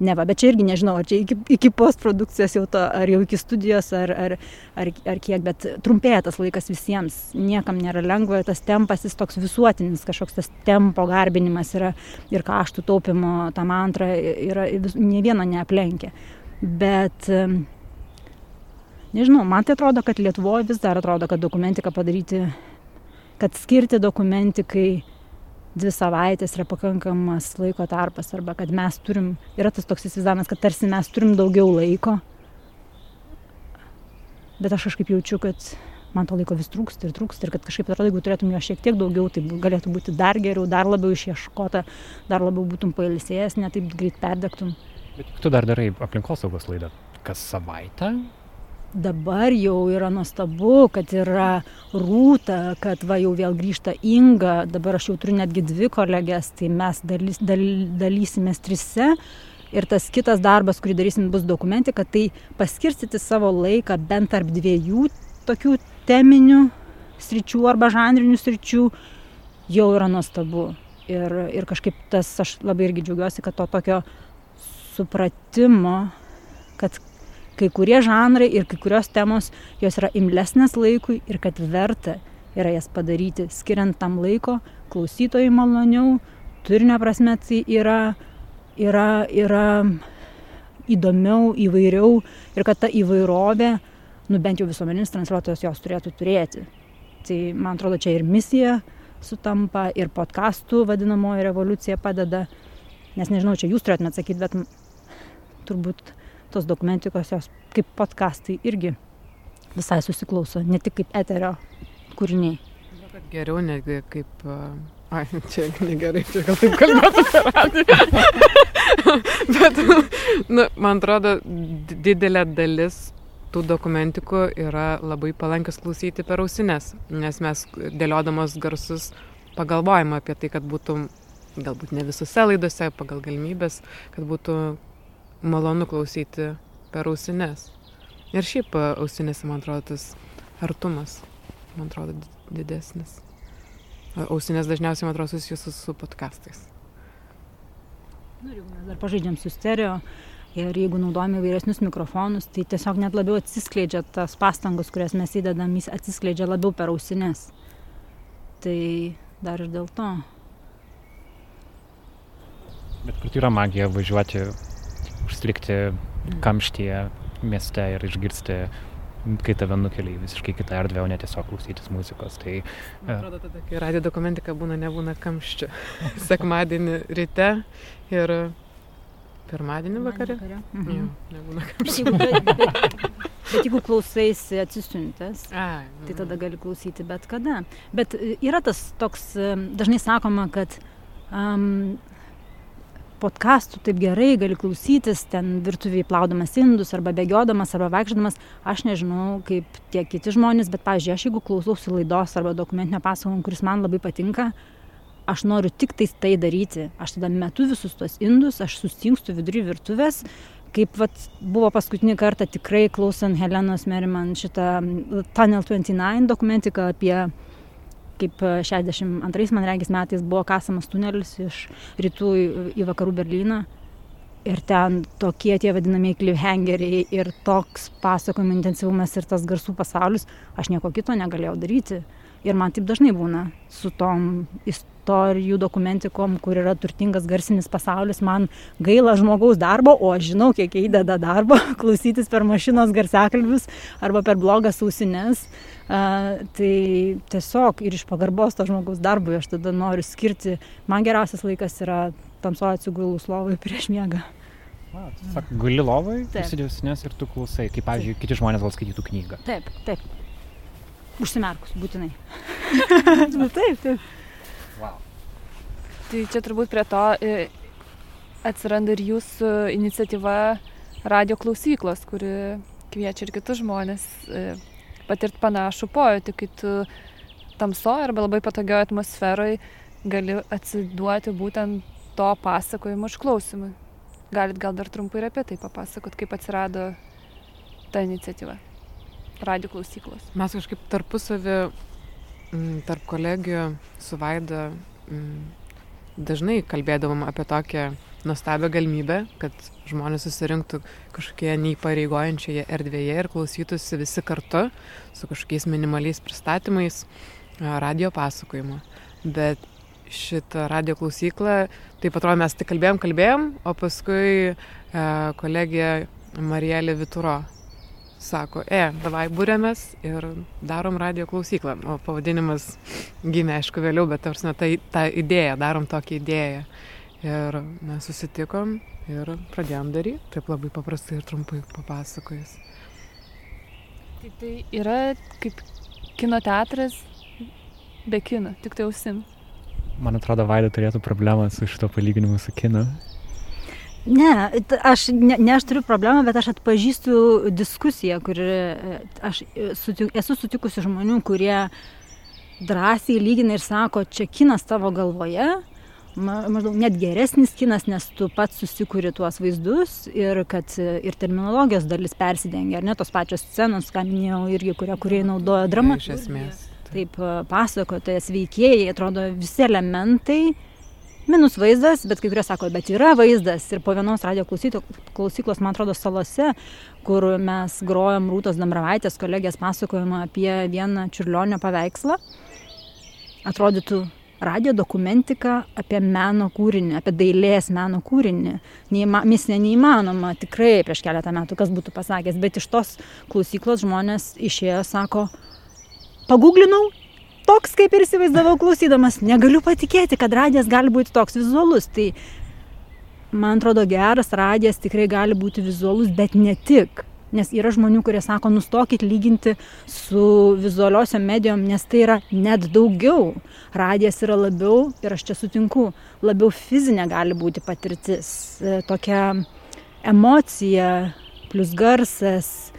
Ne, va, bet čia irgi nežinau, ar čia iki, iki postprodukcijos jau to, ar jau iki studijos, ar, ar, ar, ar kiek, bet trumpėja tas laikas visiems. Niekam nėra lengva, tas tempas jis toks visuotinis, kažkoks tas tempo garbinimas yra ir kaštų taupimo, ta mantra yra, ne vieno neaplenkia. Bet nežinau, man tai atrodo, kad Lietuvoje vis dar atrodo, kad dokumentiką padaryti, kad skirti dokumentikai dvi savaitės yra pakankamas laiko tarpas arba kad mes turim, yra tas toks įsivaizdavimas, kad tarsi mes turim daugiau laiko. Bet aš kažkaip jaučiu, kad man to laiko vis trūksta ir trūksta ir kad kažkaip atrodo, jeigu turėtum jo šiek tiek daugiau, tai galėtų būti dar geriau, dar labiau išieškota, dar labiau būtum pailsėjęs, ne taip greit perdegtum. Bet tu dar darai aplinkosaugos laidą kas savaitę? Dabar jau yra nuostabu, kad yra rūta, kad va jau vėl grįžta Inga, dabar aš jau turiu netgi dvi kolegės, tai mes dalys, dal, dalysimės trise. Ir tas kitas darbas, kurį darysim, bus dokumentika, tai paskirstyti savo laiką bent tarp dviejų tokių teminių sričių arba žanrinių sričių jau yra nuostabu. Ir, ir kažkaip tas aš labai irgi džiaugiuosi, kad to tokio supratimo, kad kai kurie žanrai ir kai kurios temos jos yra imlesnės laikui ir kad verta yra jas padaryti, skiriant tam laiko, klausytojai maloniau, turinio prasme tai yra, yra, yra įdomiau, įvairiau ir kad ta įvairovė, nu bent jau visuomeninis transliuotojas jos turėtų turėti. Tai man atrodo, čia ir misija sutampa, ir podkastų vadinamoji revoliucija padeda, nes nežinau, čia jūs turėtumėte atsakyti, bet turbūt tos dokumentikos jos kaip podkastai irgi visai susiklauso, ne tik kaip eterio kūriniai. Geriau negi kaip... Ai, čia negerai, čia gal taip kalbėtų per radiją. Bet, nu, man atrodo, didelė dalis tų dokumentikų yra labai palankios klausyti per ausines, nes mes dėliodamos garsus pagalvojame apie tai, kad būtų, galbūt ne visose laidose, pagal galimybės, kad būtų malonu klausyti per ausines. Ir šiaip e, ausinėse, man atrodo, tas artumas, man atrodo, didesnis. Ausinės dažniausiai, man atrodo, susijusios su podkastais. Nu, jeigu mes dar pažaidžiam su stereo ir jeigu naudojame įvairesnius mikrofonus, tai tiesiog net labiau atsiskleidžia tas pastangos, kurias mes įdedam, jis atsiskleidžia labiau per ausines. Tai dar ir dėl to. Bet kur yra magija važiuoti užstrikti kamštyje mieste ir išgirsti, kai tave nukelia į visiškai kitą erdvę, o ne tiesiog klausytis muzikos. Tai, Man atrodo, tada, kai radio dokumentika būna, nebūna kamščių. Sekmadienį ryte ir pirmadienį vakare. Mhm. Jau, nebūna Bet kamščių. bet, bet, bet jeigu klausaisi atsisiuntęs, Ai, tai tada gali klausyti bet kada. Bet e, yra tas toks, e, dažnai sakoma, kad um, podkastų taip gerai gali klausytis ten virtuvėj plaudamas indus arba bėgiodamas arba vaikščiodamas. Aš nežinau kaip tie kiti žmonės bet pavyzdžiui aš jeigu klausausi laidos arba dokumentinio pasakojimo kuris man labai patinka aš noriu tiktais tai daryti. Aš tada metu visus tuos indus aš sustingstu vidury virtuvės kaip vat buvo paskutinį kartą tikrai klausant helenos meriman šitą tunnel 29 dokumentiką apie kaip 62 man regis metais buvo kasamas tunelis iš rytų į, vakarų Berliną. Ir ten tokie tie vadinamieji cliffhangeriai ir toks pasakojimo intensyvumas ir tas garsų pasaulis, aš nieko kito negalėjau daryti. Ir man taip dažnai būna su tom istorijų dokumentikom, kur yra turtingas garsinis pasaulis, man gaila žmogaus darbo, o aš žinau, kiek įdeda darbo klausytis per mašinos garsiakalbius arba per blogas ausines. Uh, tai tiesiog ir iš pagarbos to žmogaus darbui aš tada noriu skirti, man geriausias laikas yra tamsoje atsigulus lovai prieš miegą. A, tiesiog guli lovai, įsidėsinės ir tu klausai, kaip, pavyzdžiui, kiti žmonės gal skaitytų knygą. Taip, taip. Užsimerkus, būtinai. nu, taip, taip. Tai čia turbūt prie to e, atsiranda ir jūsų iniciatyva radio klausyklos, kuri kviečia ir kitus žmonės e, patirti panašų pojūtį, kai tu tamsoje arba labai patogioje atmosferoje gali atsiduoti būtent to pasakojimo išklausimui. Galit gal dar trumpai ir apie tai papasakot, kaip atsirado ta iniciatyva. Radio klausyklos. Mes kažkaip tarpusavį, tarp kolegijų su Vaida dažnai kalbėdavom apie tokią nuostabią galimybę, kad žmonės susirinktų kažkokioje neįpareigojančioje erdvėje ir klausytųsi visi kartu su kažkokiais minimaliais pristatymais a, radio pasakojimo. Bet šitą radio klausyklą, taip atrodo, mes tik kalbėjom, kalbėjom, o paskui e, kolegija Marielė Vituro sako, e, davai būrėmės ir darom radio klausyklą. O pavadinimas gimė, aišku, vėliau, bet ta, ta idėja, darom tokią idėją. Ir mes susitikom ir pradėjom daryti, taip labai paprastai ir trumpai papasakojus. Tai tai yra kaip kino teatras be kino, tik tai ausim. Man atrodo, Vaida turėtų problemą su šito palyginimu su kinu. Ne, aš, ne, ne aš turiu problemą, bet aš atpažįstu diskusiją, kur aš e, sutik, esu sutikusi žmonių, kurie drąsiai lygina ir sako, čia kinas tavo galvoje, ma- maždaug net geresnis kinas, nes tu pats susikuri tuos vaizdus ir kad e, ir terminologijos dalis persidengia, ar ne tos pačios scenos, ką minėjau, irgi, kurie, kurie naudoja dramą. Iš esmės. Taip, e, pasakotojas veikėjai, atrodo, visi elementai, minus vaizdas, bet kai kurie sako, bet yra vaizdas. Ir po vienos radio klausyklos, man atrodo, salose, kur mes grojom Rūtos Dambravaitės kolegės pasakojimą apie vieną čiurlionio paveikslą, atrodytų radio dokumentika apie meno kūrinį, apie dailės meno kūrinį. Neįma, misija neįmanoma, tikrai prieš keletą metų, kas būtų pasakęs, bet iš tos klausyklos žmonės išėjo, sako, paguglinau, toks kaip ir įsivaizdavau klausydamas, negaliu patikėti, kad radijas gali būti toks vizualus. Tai man atrodo, geras radijas tikrai gali būti vizualus, bet ne tik. Nes yra žmonių, kurie sako, nustokit lyginti su vizualiosiom medijom, nes tai yra net daugiau. Radijas yra labiau, ir aš čia sutinku, labiau fizinė gali būti patirtis. E, Tokia emocija, plus garsas,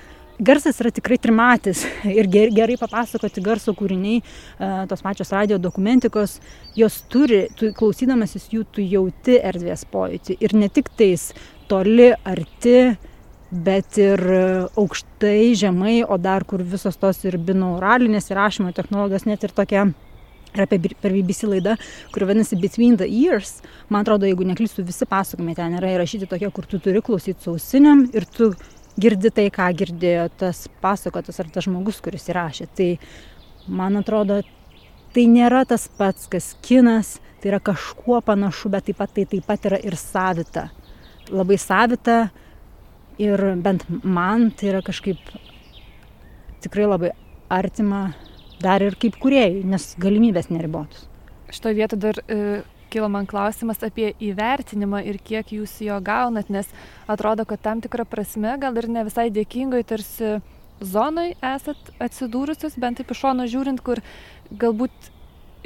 garsas yra tikrai trimatis ir ger, gerai papasakoti garso kūriniai, e, tos pačios radio dokumentikos, jos turi, tu klausydamasis jų, tu jauti erdvės pojūtį ir ne tik tais toli, arti, bet ir aukštai, žemai, o dar kur visos tos ir binauralinės įrašymo technologijos, net ir tokia bir- per BBC laidą, kuri vadinasi Between the Ears. Man atrodo, jeigu neklystu, visi pasakojimai ten yra įrašyti tokie, kur tu turi klausyti su ausiniam ir tu girdi tai, ką girdėjo tas pasakotas ar tas žmogus, kuris įrašė. Tai man atrodo, tai nėra tas pats, kas kinas, tai yra kažkuo panašu, bet taip pat tai taip pat yra ir savita. Labai savita ir bent man tai yra kažkaip tikrai labai artima dar ir kaip kuriejai, nes galimybės neribotus. Šitoje vietoje dar e, kilo man klausimas apie įvertinimą ir kiek jūs jo gaunat, nes atrodo, kad tam tikrą prasme gal ir ne visai dėkingoj tarsi zonai esat atsidūrusius, bent taip iš šono žiūrint, kur galbūt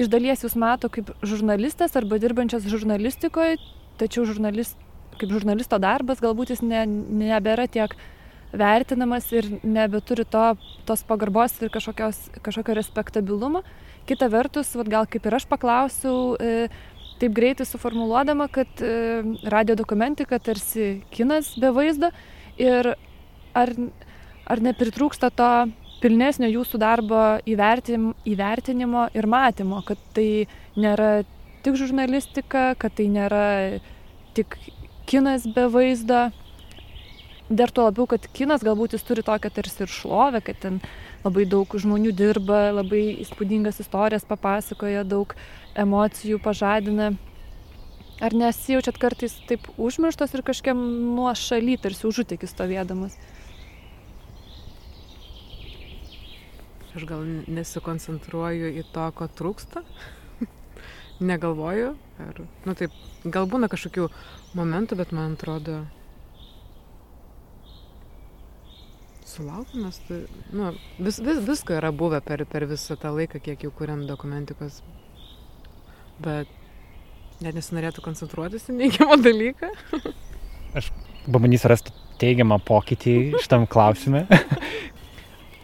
iš dalies jūs mato kaip žurnalistas arba dirbančias žurnalistikoje, tačiau žurnalist, kaip žurnalisto darbas galbūt jis ne, nebėra tiek vertinamas ir nebeturi to, tos pagarbos ir kažkokios, kažkokio respektabilumo. Kita vertus, vat, gal kaip ir aš paklausiau, e, taip greitai suformuoluodama, kad e, radio dokumentika tarsi kinas be vaizdo ir ar, ar nepritrūksta to pilnesnio jūsų darbo įvertim, įvertinimo ir matymo, kad tai nėra tik žurnalistika, kad tai nėra tik kinas be vaizdo. Dar tuo labiau, kad kinas galbūt jis turi tokią tarsi ir šlovę, kad ten labai daug žmonių dirba, labai įspūdingas istorijas papasakoja, daug emocijų pažadina. Ar nesijaučiat kartais taip užmirštos ir kažkiam nuo šaly tarsi užutekis stovėdamas? Aš gal nesikoncentruoju į to, ko trūksta. Negalvoju. Ar, nu taip, gal būna kažkokių momentų, bet man atrodo, Sulaukimas, tai, nu, vis, vis, visko yra buvę per, per visą tą laiką, kiek jau kuriam dokumentikos. Bet net nesinorėtų koncentruotis į neigiamą dalyką. Aš pabandysiu rasti teigiamą pokytį šitam klausime.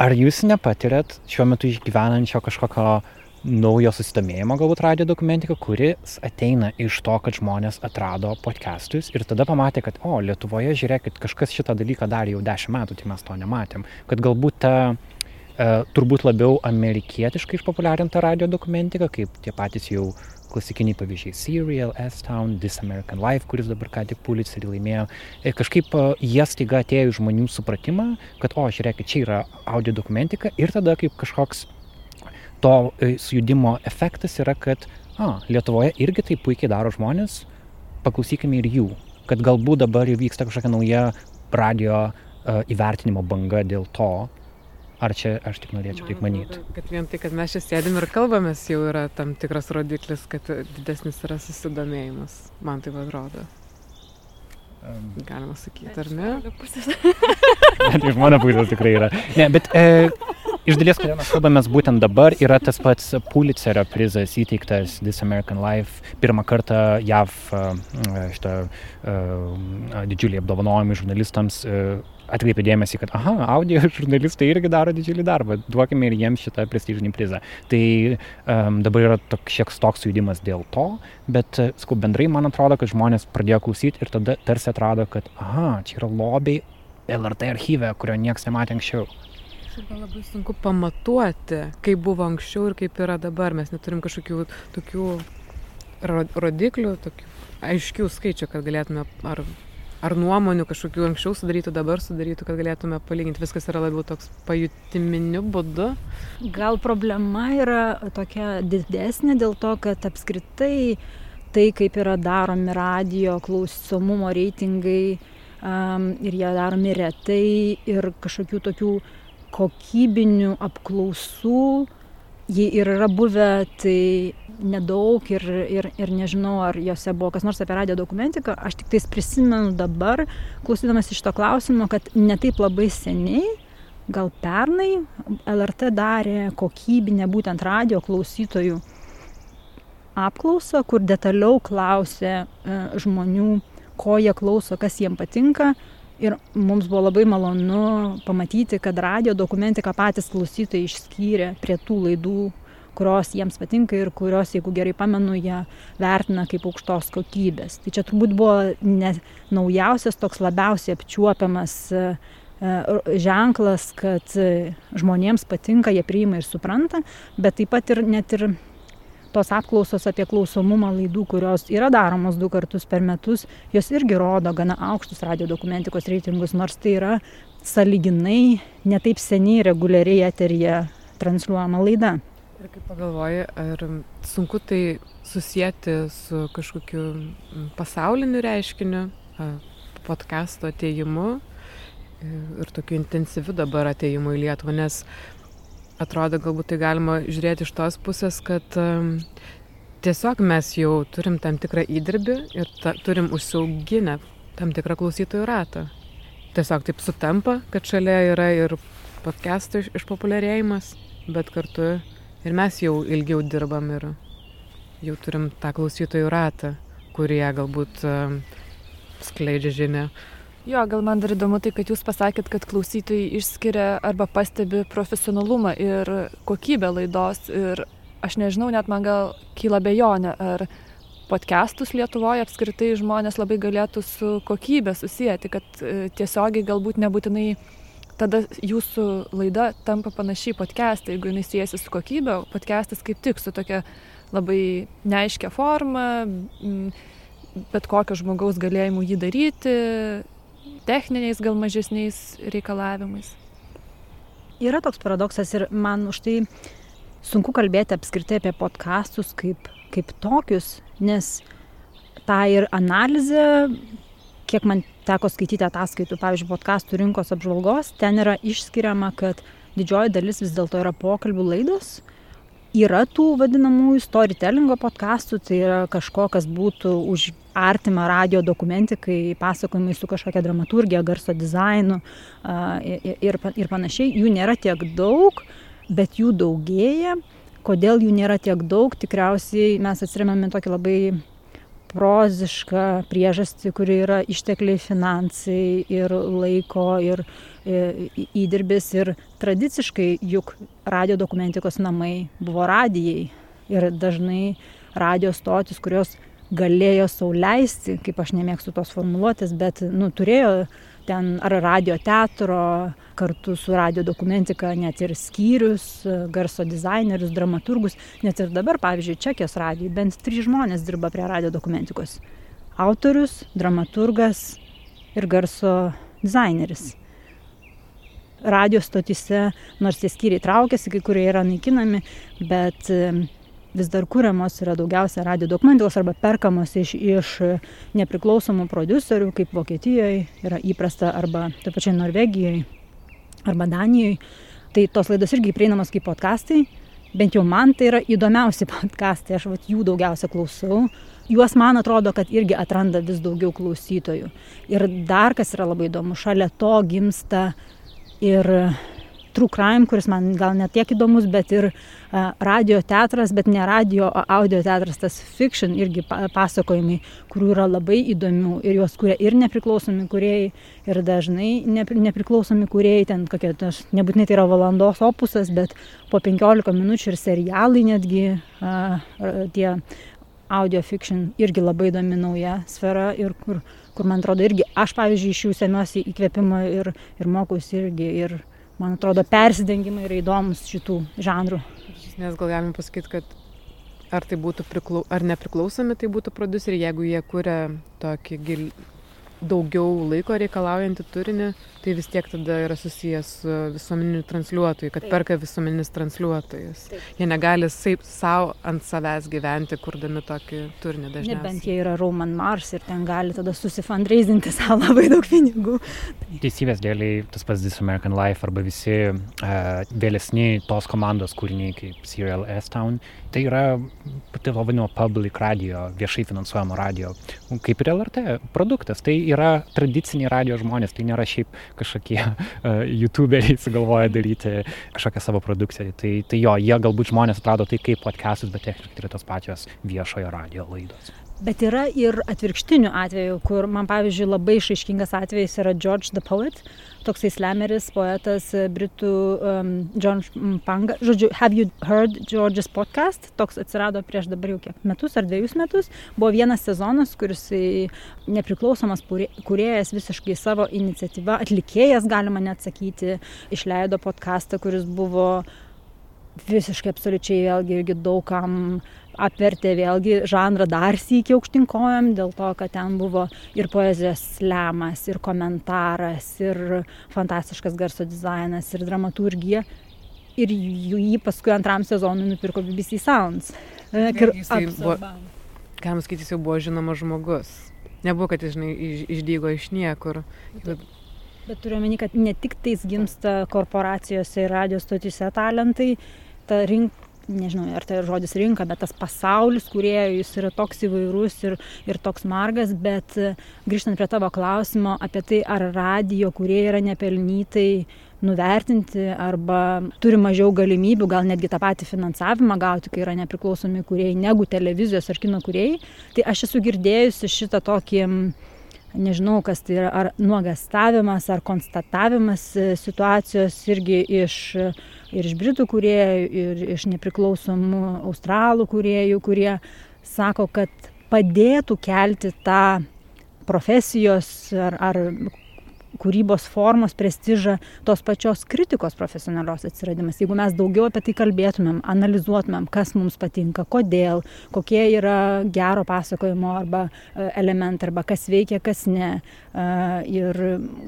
Ar jūs nepatiriat šiuo metu išgyvenančio kažkokio naujo susidomėjimo galbūt radio dokumentika, kuris ateina iš to, kad žmonės atrado podcastus ir tada pamatė, kad, o, Lietuvoje, žiūrėkit, kažkas šitą dalyką darė jau dešimt metų, tai mes to nematėm. Kad galbūt ta e, turbūt labiau amerikietiškai išpopuliarinta radio dokumentika, kaip tie patys jau klasikiniai pavyzdžiai. Serial, S-Town, This American Life, kuris dabar ką tik Pulitzerį laimėjo. Ir kažkaip jie staiga atėjo į žmonių supratimą, kad, o, žiūrėkit, čia yra audio dokumentika. Ir tada kaip kažkoks to e, sujudimo efektas yra, kad a, Lietuvoje irgi taip puikiai daro žmonės, paklausykime ir jų, kad galbūt dabar jau vyksta kažkokia nauja radio uh, įvertinimo banga dėl to, ar čia aš tik norėčiau taip manyti. Kad vien tai, kad mes čia sėdim ir kalbamės, jau yra tam tikras rodiklis, kad didesnis yra susidomėjimas, man tai atrodo. Galima sakyti, ar ne? Bet iš mano pusės tikrai yra. Ne, bet e, iš dalies, kodėl mes kalbame būtent dabar, yra tas pats Pulitzerio prizas įteiktas This American Life. Pirmą kartą JAV šitą didžiulį apdovanojimą žurnalistams atkreipė dėmesį, kad, aha, audio žurnalistai irgi daro didžiulį darbą, duokime ir jiems šitą prestižinį prizą. Tai um, dabar yra tok, šiek toks sujudimas dėl to, bet, sakau, bendrai man atrodo, kad žmonės pradėjo klausyti ir tada tarsi atrado, kad, aha, čia yra lobiai LRT archyve, kurio niekas nematė anksčiau. Šiaip labai sunku pamatuoti, kaip buvo anksčiau ir kaip yra dabar. Mes neturim kažkokių tokių rodiklių, tokių aiškių skaičių, kad galėtume ar, ar nuomonių kažkokių anksčiau sudarytų, dabar sudarytų, kad galėtume palyginti. Viskas yra labiau toks pajutiminiu būdu. Gal problema yra tokia didesnė dėl to, kad apskritai tai, kaip yra daromi radio klausomumo reitingai um, ir jie daromi retai ir kažkokių tokių kokybinių apklausų jei ir yra buvę, tai nedaug ir, ir, ir nežinau, ar jose buvo kas nors apie radio dokumentiką. Aš tik tais prisimenu dabar, klausydamas iš to klausimo, kad netaip labai seniai, gal pernai, LRT darė kokybinę būtent radio klausytojų apklausą, kur detaliau klausė e, žmonių, ko jie klauso, kas jiems patinka ir mums buvo labai malonu pamatyti, kad radio dokumentiką patys klausytojai išskyrė prie tų laidų, kurios jiems patinka ir kurios, jeigu gerai pamenu, jie vertina kaip aukštos kokybės. Tai čia turbūt buvo ne naujausias toks labiausiai apčiuopiamas e, e, ženklas, kad žmonėms patinka, jie priima ir supranta, bet taip pat ir net ir tos apklausos apie klausomumą laidų, kurios yra daromos du kartus per metus, jos irgi rodo gana aukštus radio dokumentikos reitingus, nors tai yra saliginai netaip seniai reguliariai eterija transliuojama laida. Ir kaip pagalvoji, ar sunku tai susijęti su kažkokiu pasauliniu reiškiniu, podkasto ateimu ir tokiu intensyviu dabar ateimu į Lietuvą, nes atrodo galbūt tai galima žiūrėti iš tos pusės, kad um, tiesiog mes jau turim tam tikrą įdirbį ir ta, turim užsiauginę tam tikrą klausytojų ratą. Tiesiog taip sutampa, kad šalia yra ir podcastų iš, išpopuliarėjimas, bet kartu ir mes jau ilgiau dirbam ir jau turim tą klausytojų ratą, kurie galbūt um, skleidžia žinę Jo, gal man dar įdomu tai, kad jūs pasakėt, kad klausytojai išskiria arba pastebi profesionalumą ir kokybę laidos. Ir aš nežinau, net man gal kyla bejonė, ar podcastus Lietuvoje apskritai žmonės labai galėtų su kokybė susijęti, kad e, tiesiogiai galbūt nebūtinai tada jūsų laida tampa panašiai podcast'ai, jeigu jis siejasi su kokybė, podcast'as kaip tik su tokia labai neaiškia forma, bet kokio žmogaus galėjimu jį daryti, techniniais gal mažesniais reikalavimais. Yra toks paradoksas ir man už tai sunku kalbėti apskritai apie podkastus kaip, kaip tokius, nes tą ir analizę, kiek man teko skaityti ataskaitų, pavyzdžiui, podkastų rinkos apžvalgos, ten yra išskiriama, kad didžioji dalis vis dėlto yra pokalbių laidos, yra tų vadinamųjų storytellingo podkastų, tai yra kažko, kas būtų už artimą radio dokumentikai, pasakojimai su kažkokia dramaturgija, garso dizainu ir, ir panašiai. Jų nėra tiek daug, bet jų daugėja. Kodėl jų nėra tiek daug, tikriausiai mes atsiremėme tokį labai prozišką priežastį, kuri yra ištekliai, finansai ir laiko ir e, įdirbis. Ir tradiciškai juk radio dokumentikos namai buvo radijai. Ir dažnai radio stotis, kurios galėjo sauliaisti, kaip aš nemėgstu tos formuluotės, bet nu, turėjo ten ar radio teatro, kartu su radio dokumentika net ir skyrius, garso dizainerius, dramaturgus, net ir dabar, pavyzdžiui, Čekijos radijai bent trys žmonės dirba prie radio dokumentikos. Autorius, dramaturgas ir garso dizaineris. Radio stotise, nors tie skyriai traukiasi, kai kurie yra naikinami, bet vis dar kuriamos yra daugiausia radio dokumentikos arba perkamos iš, iš nepriklausomų producerių, kaip Vokietijoje yra įprasta, arba taip pačiai Norvegijoje, arba Danijoje. Tai tos laidos irgi prieinamos kaip podkastai, bent jau man tai yra įdomiausi podkastai, aš vat, jų daugiausia klausau. Juos man atrodo, kad irgi atranda vis daugiau klausytojų. Ir dar kas yra labai įdomu, šalia to gimsta ir true crime, kuris man gal net tiek įdomus, bet ir uh, radio teatras, bet ne radio, o audio teatras, tas fiction irgi pasakojimai, kurių yra labai įdomių ir juos kuria ir nepriklausomi kuriejai, ir dažnai nepri, nepriklausomi kuriejai, ten kokie, aš, nebūtinai tai yra valandos opusas, bet po 15 minučių ir serialai netgi uh, tie audio fiction irgi labai įdomi nauja sfera ir kur, kur man atrodo irgi aš pavyzdžiui iš jų semiuosi įkvėpimo ir, ir mokausi irgi ir man atrodo, persidengimai yra įdomus šitų žanrų. Nes gal galim pasakyti, kad ar tai būtų priklau, ar nepriklausomi, tai būtų produceriai, jeigu jie kuria tokį gil, daugiau laiko reikalaujantį turinį, tai vis tiek tada yra susijęs su visuomeniniu transliuotoju, kad Taip. perka visuomeninis transliuotojas. Taip. Jie negali savo ant savęs gyventi, kurdami tokį turinį dažniausiai. Nebent jie yra Roman Mars ir ten gali tada susifundraisinti savo labai daug pinigų. Teisybės dėliai tas pats This American Life arba visi uh, vėlesni tos komandos kūriniai kaip Serial S-Town, tai yra pati vadinamo public radio, viešai finansuojamo radio, kaip ir LRT produktas. Tai yra tradiciniai radio žmonės, tai nėra šiaip kažkokie uh, youtuberiai sugalvoja daryti kažkokią savo produkciją. Tai, tai jo, jie galbūt žmonės atrado tai kaip podcastus, bet techniškai yra tos pačios viešojo radio laidos. Bet yra ir atvirkštinių atvejų, kur man pavyzdžiui labai išaiškingas atvejis yra George the Poet, toksai slemeris, poetas britų um, John Panga. Žodžiu, Have You Heard George's Podcast? Toks atsirado prieš dabar jau kiek metus ar dviejus metus. Buvo vienas sezonas, kuris nepriklausomas kuriejas visiškai savo iniciatyvą, atlikėjas galima net sakyti, išleido podcastą, kuris buvo visiškai absoliučiai vėlgi irgi daugam apvertė vėlgi žanrą dar sykį aukštinkojom, dėl to, kad ten buvo ir poezijos slemas, ir komentaras, ir fantastiškas garso dizainas, ir dramaturgija. Ir jį paskui antram sezonui nupirko BBC Sounds. Galima sakyti, jis jau buvo žinomas žmogus. Nebuvo, kad jis žinai, iš, išdygo iš niekur. Bet, bet turiu omeny, kad ne tik tais gimsta korporacijose ir radio stotise talentai, ta rink, nežinau, ar tai žodis rinka, bet tas pasaulis, kurie jis yra toks įvairus ir, ir toks margas, bet e, grįžtant prie tavo klausimo apie tai, ar radio, kurie yra nepelnytai nuvertinti arba turi mažiau galimybių, gal netgi tą patį finansavimą gauti, kai yra nepriklausomi kuriejai, negu televizijos ar kino kuriejai, tai aš esu girdėjusi šitą tokį nežinau, kas tai yra, ar nuogastavimas, ar konstatavimas e, situacijos irgi iš ir iš britų kuriejų, ir iš nepriklausomų australų kuriejų, kurie sako, kad padėtų kelti tą profesijos ar, ar kūrybos formos prestižą tos pačios kritikos profesionalios atsiradimas. Jeigu mes daugiau apie tai kalbėtumėm, analizuotumėm, kas mums patinka, kodėl, kokie yra gero pasakojimo arba e, elementai, arba kas veikia, kas ne. E, ir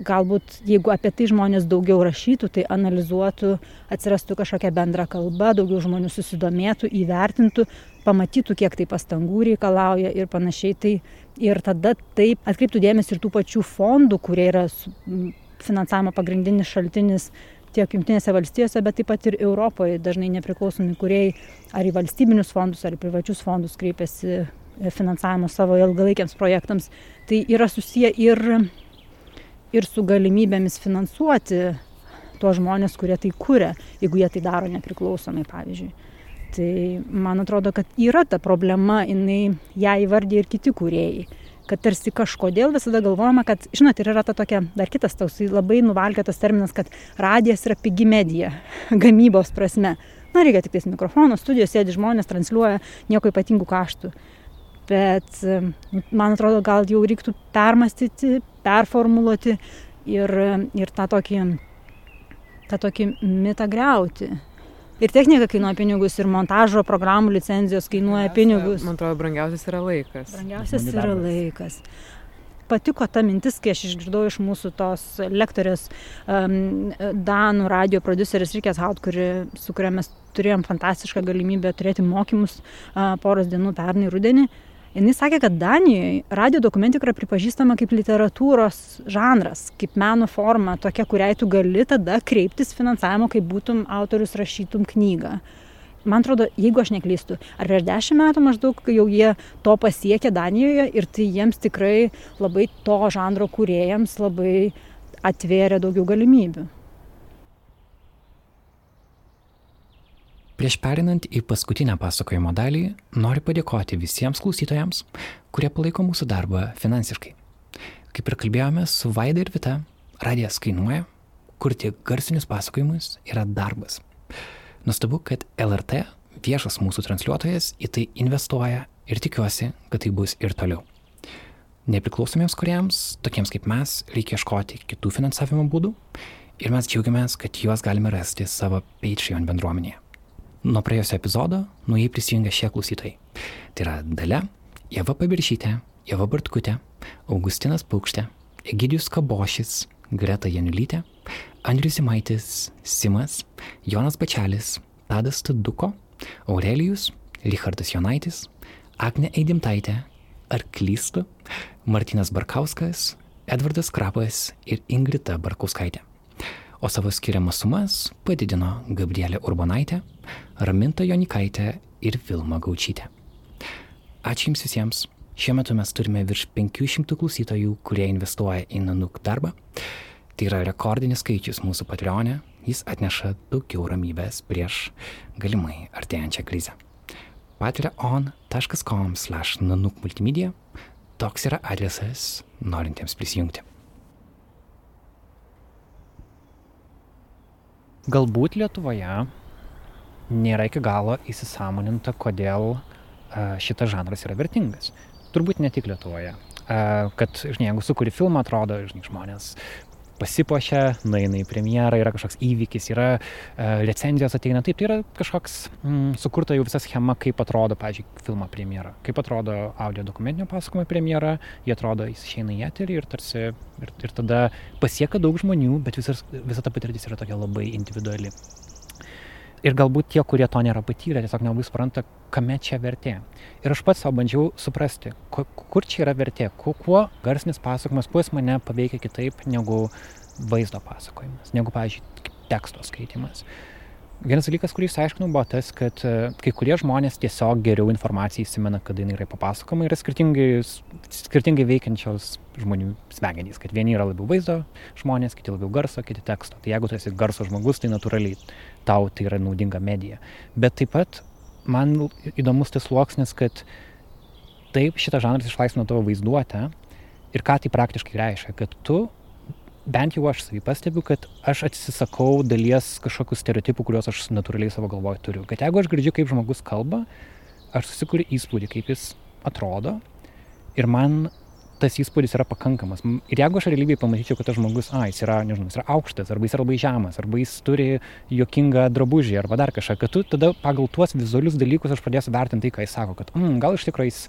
galbūt jeigu apie tai žmonės daugiau rašytų, tai analizuotų, atsirastų kažkokia bendra kalba, daugiau žmonių susidomėtų, įvertintų, pamatytų, kiek tai pastangų reikalauja ir panašiai. Tai ir tada taip atkreiptų dėmesį ir tų pačių fondų, kurie yra finansavimo pagrindinis šaltinis tiek Junktinėse valstijose, bet taip pat ir Europoje dažnai nepriklausomi kuriejai ar į valstybinius fondus, ar į privačius fondus kreipiasi e, finansavimo savo ilgalaikiams projektams. Tai yra susiję ir, ir su galimybėmis finansuoti tuos žmonės, kurie tai kuria, jeigu jie tai daro nepriklausomai, pavyzdžiui. Tai man atrodo, kad yra ta problema, jinai ją įvardė ir kiti kuriejai kad tarsi kažkodėl visada galvojama, kad, žinot, ir yra ta tokia, dar kitas toks labai nuvalkėtas terminas, kad radijas yra pigi medija, gamybos prasme. Na, reikia tik tais mikrofono, studijos sėdi žmonės, transliuoja, nieko ypatingų kaštų. Bet man atrodo, gal jau reiktų permastyti, performuluoti ir, ir tą tokį, tą tokį mitą greuti ir technika kainuoja pinigus, ir montažo programų licenzijos kainuoja pinigus. Man atrodo, brangiausias yra laikas. Brangiausias yra laikas. Patiko ta mintis, kai aš išgirdau iš mūsų tos lektorės um, Danų radio producerės Rikės Haut, kuri, su kuria mes turėjom fantastišką galimybę turėti mokymus uh, poros dienų pernai rudenį. Uh, jinai sakė kad danijoj radijo dokumentika yra pripažįstama kaip literatūros žanras kaip meno forma tokia kuriai tu gali tada kreiptis finansavimo kai būtum autorius rašytum knygą. Man atrodo jeigu aš neklystu ar prieš dešim metų maždaug jau jie to pasiekė danijoje ir tai jiems tikrai labai to žanro kūrėjams labai atvėrė daugiau galimybių Prieš perinant į paskutinę pasakojimo dalį, noriu padėkoti visiems klausytojams, kurie palaiko mūsų darbą finansiškai. Kaip ir kalbėjome su Vaida ir Vita, radijas kainuoja, kurti garsinius pasakojimus yra darbas. Nustabu, kad LRT, viešas mūsų transliuotojas, į tai investuoja ir tikiuosi, kad tai bus ir toliau. Nepriklausomiems kuriems, tokiems kaip mes, reikia ieškoti kitų finansavimo būdų ir mes džiaugiamės, kad juos galime rasti savo Patreon bendruomenėje. Nuo praėjusio epizodo naujai prisijungia šie klausytojai. Tai yra Dalia, Jeva Pabiršytė, Jeva Bartkutė, Augustinas Paukštė, Egidijus Kabošis, Greta Janulytė, Andrius Simaitis, Simas, Jonas Bačelis, Tadas Taduko, Aurelijus, Richardas Jonaitis, Agne Eidimtaitė, Arklystu, Martinas Barkauskas, Edvardas Krapas ir Ingrita Barkauskaitė o savo skiriamas sumas padidino Gabrielė Urbonaitė, Raminta Jonikaitė ir Vilma Gaučytė. Ačiū Jums visiems. Šiuo metu mes turime virš 500 klausytojų, kurie investuoja į Nanuk darbą. Tai yra rekordinis skaičius mūsų Patreonė, jis atneša daugiau ramybės prieš galimai artėjančią krizę. patreon.com slash nanuk multimedia toks yra adresas norintiems prisijungti. galbūt Lietuvoje nėra iki galo įsisamoninta, kodėl šitas žanras yra vertingas. Turbūt ne tik Lietuvoje. Kad, žinai, jeigu sukuri filmą, atrodo, žinai, žmonės pasipošia, nueina į premjerą, yra kažkoks įvykis, yra e, recenzijos ateina. Taip, tai yra kažkoks mm, sukurta jau visa schema, kaip atrodo, pažiūrėjau, filmo premjera. Kaip atrodo audio dokumentinio pasakojimo premjera, jie atrodo, jis išeina į eterį ir tarsi, ir, ir tada pasieka daug žmonių, bet visas, visa ta patirtis yra tokia labai individuali. Ir galbūt tie, kurie to nėra patyrę, tiesiog nelabai supranta, kame čia vertė. Ir aš pats savo bandžiau suprasti, kur čia yra vertė, kuo garsinis pasakojimas, kuo jis mane paveikia kitaip negu vaizdo pasakojimas, negu, pavyzdžiui, teksto skaitimas. Vienas dalykas, kurį išsiaiškinau, buvo tas, kad e, kai kurie žmonės tiesiog geriau informaciją įsimena, kada jinai yra papasakoma, yra skirtingai, skirtingai veikiančios žmonių smegenys, kad vieni yra labiau vaizdo žmonės, kiti labiau garso, kiti teksto. Tai jeigu tu esi garso žmogus, tai natūraliai tau tai yra naudinga medija. Bet taip pat man įdomus tas sluoksnis, kad taip šitas žanras išlaisvina tavo vaizduotę ir ką tai praktiškai reiškia, kad tu bent jau aš savį pastebiu, kad aš atsisakau dalies kažkokių stereotipų, kuriuos aš natūraliai savo galvoje turiu. Kad jeigu aš girdžiu, kaip žmogus kalba, aš susikuriu įspūdį, kaip jis atrodo ir man tas įspūdis yra pakankamas. Ir jeigu aš realybėje pamatyčiau, kad tas žmogus, a, jis yra, nežinau, jis yra aukštas, arba jis yra labai žemas, arba jis turi juokingą drabužį, arba dar kažką, kad tu tada pagal tuos vizualius dalykus aš pradėsiu vertinti tai, ką jis sako, kad, mm, gal iš tikrųjų jis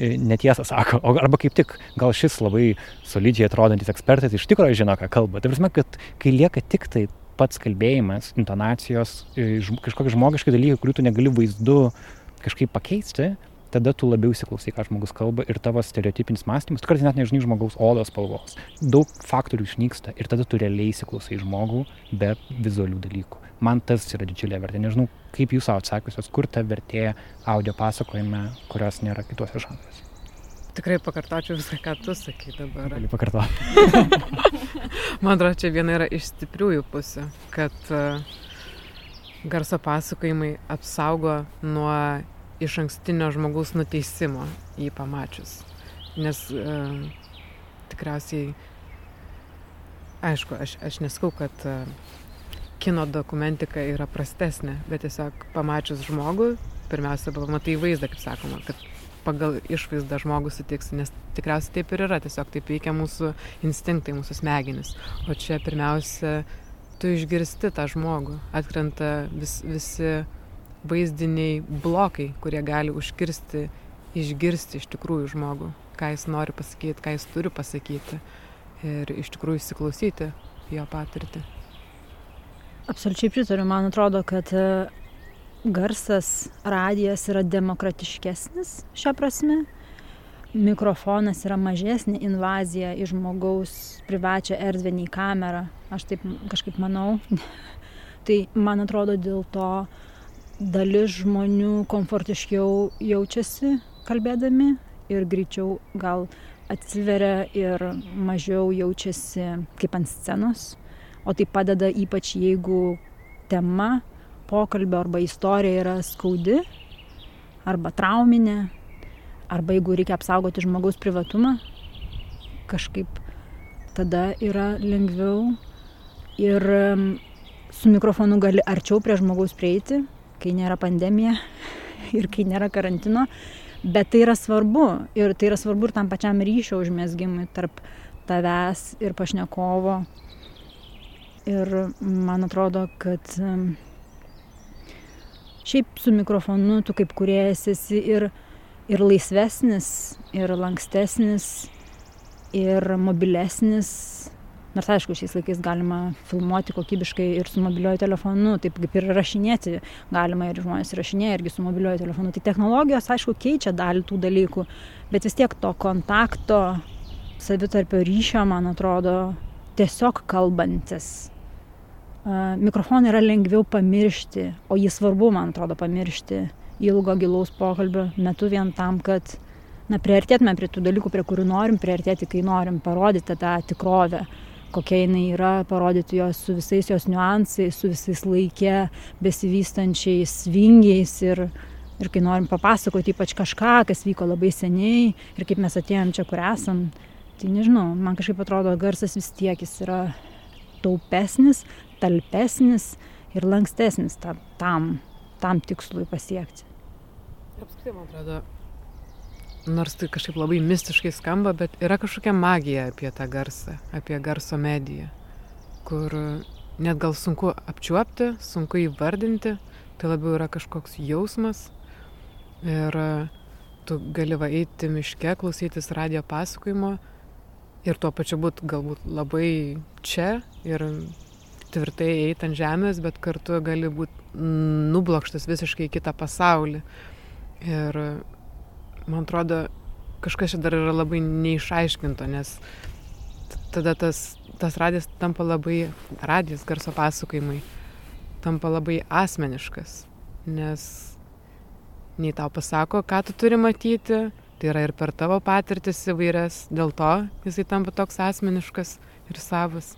E, netiesą sako, arba kaip tik, gal šis labai solidžiai atrodantis ekspertas iš tikrųjų žino, ką kalba. Tai prasme, kad kai lieka tik tai pats kalbėjimas, intonacijos, e, kažkokie žmogiški dalykai, kurių tu negali vaizdu kažkaip pakeisti, tada tu labiau įsiklausai, ką žmogus kalba ir tavo stereotipinis mąstymas, tu kartais net nežinai žmogaus odos spalvos. Daug faktorių išnyksta ir tada tu realiai įsiklausai žmogų be vizualių dalykų. Man tas yra didžiulė vertė. Nežinau, kaip jūs atsakiusios, kur ta vertė audio pasakojime, kurios nėra kituose žanruose. Tikrai pakartočiau viską, ką tu sakai dabar. Gali pakartoti. Man atrodo, čia viena yra iš stipriųjų pusių, kad uh, garso pasakojimai apsaugo nuo iš ankstinio žmogaus nuteisimo jį pamačius. Nes e, tikriausiai, aišku, aš, aš neskau, kad e, kino dokumentika yra prastesnė, bet tiesiog pamačius žmogų, pirmiausia, pamatai vaizdą, kaip sakoma, kad pagal išvaizdą žmogus sutiksi, nes tikriausiai taip ir yra, tiesiog taip veikia mūsų instinktai, mūsų smegenis. O čia pirmiausia, tu išgirsti tą žmogų, atkrenta vis, visi vaizdiniai blokai, kurie gali užkirsti, išgirsti iš tikrųjų žmogų, ką jis nori pasakyti, ką jis turi pasakyti ir iš tikrųjų įsiklausyti jo patirtį. Absoliučiai pritariu, man atrodo, kad e, garsas, radijas yra demokratiškesnis šią prasme. Mikrofonas yra mažesnė invazija į žmogaus privačią erdvę nei kamera. Aš taip kažkaip manau. tai man atrodo dėl to dalis žmonių komfortiškiau jaučiasi kalbėdami ir greičiau gal atsiveria ir mažiau jaučiasi kaip ant scenos. O tai padeda ypač jeigu tema pokalbio arba istorija yra skaudi arba trauminė, arba jeigu reikia apsaugoti žmogaus privatumą, kažkaip tada yra lengviau ir su mikrofonu gali arčiau prie žmogaus prieiti kai nėra pandemija ir kai nėra karantino. Bet tai yra svarbu ir tai yra svarbu ir tam pačiam ryšio užmėsgimui tarp tavęs ir pašnekovo. Ir man atrodo, kad šiaip su mikrofonu tu kaip kuriejas esi ir, ir laisvesnis, ir lankstesnis, ir mobilesnis, Nors aišku, šiais laikais galima filmuoti kokybiškai ir su mobiliuoju telefonu, taip kaip ir rašinėti galima ir žmonės rašinėja irgi su mobiliuoju telefonu. Tai technologijos, aišku, keičia dalį tų dalykų, bet vis tiek to kontakto, savitarpio ryšio, man atrodo, tiesiog kalbantis. Mikrofoną yra lengviau pamiršti, o jį svarbu, man atrodo, pamiršti ilgo gilaus pokalbio metu vien tam, kad na, priartėtume prie tų dalykų, prie kurių norim priartėti, kai norim parodyti tą tikrovę kokia jinai yra, parodyti jos su visais jos niuansais, su visais laikė besivystančiais vingiais ir, ir kai norim papasakoti ypač kažką, kas vyko labai seniai ir kaip mes atėjom čia, kur esam, tai nežinau, man kažkaip atrodo, garsas vis tiek jis yra taupesnis, talpesnis ir lankstesnis tam, tam, tam tikslui pasiekti. Apskritai, man atrodo, nors tai kažkaip labai mistiškai skamba, bet yra kažkokia magija apie tą garsą, apie garso mediją, kur net gal sunku apčiuopti, sunku įvardinti, tai labiau yra kažkoks jausmas ir tu gali va eiti miške, klausytis radio pasakojimo ir tuo pačiu būt galbūt labai čia ir tvirtai eiti ant žemės, bet kartu gali būti nublokštas visiškai į kitą pasaulį. Ir man atrodo, kažkas čia dar yra labai neišaiškinto, nes tada tas, tas radijas tampa labai, radijas garso pasakojimai, tampa labai asmeniškas, nes nei tau pasako, ką tu turi matyti, tai yra ir per tavo patirtis įvairias, dėl to jisai tampa toks asmeniškas ir savas.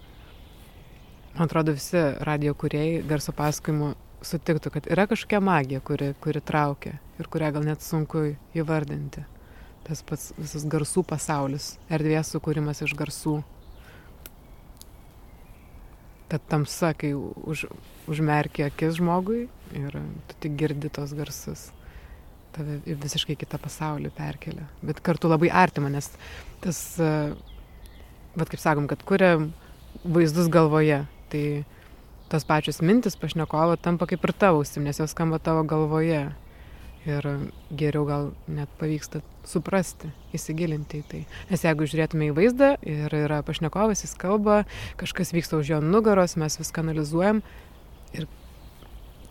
Man atrodo, visi radio kuriejai garso pasakojimų sutiktų, kad yra kažkokia magija, kuri, kuri traukia ir kurią gal net sunku įvardinti. Tas pats visas garsų pasaulis, erdvės sukūrimas iš garsų. Ta tamsa, kai už, užmerkia akis žmogui ir tu tik girdi tos garsus. Tave į visiškai kitą pasaulį perkelia. Bet kartu labai artima, nes tas, bet kaip sakom, kad kuria vaizdus galvoje. Tai tos pačios mintis pašnekovo tampa kaip ir tavo ausim, nes jos skamba tavo galvoje. Ir geriau gal net pavyksta suprasti, įsigilinti į tai. Nes jeigu žiūrėtume į vaizdą ir yra pašnekovas, jis kalba, kažkas vyksta už jo nugaros, mes viską analizuojam ir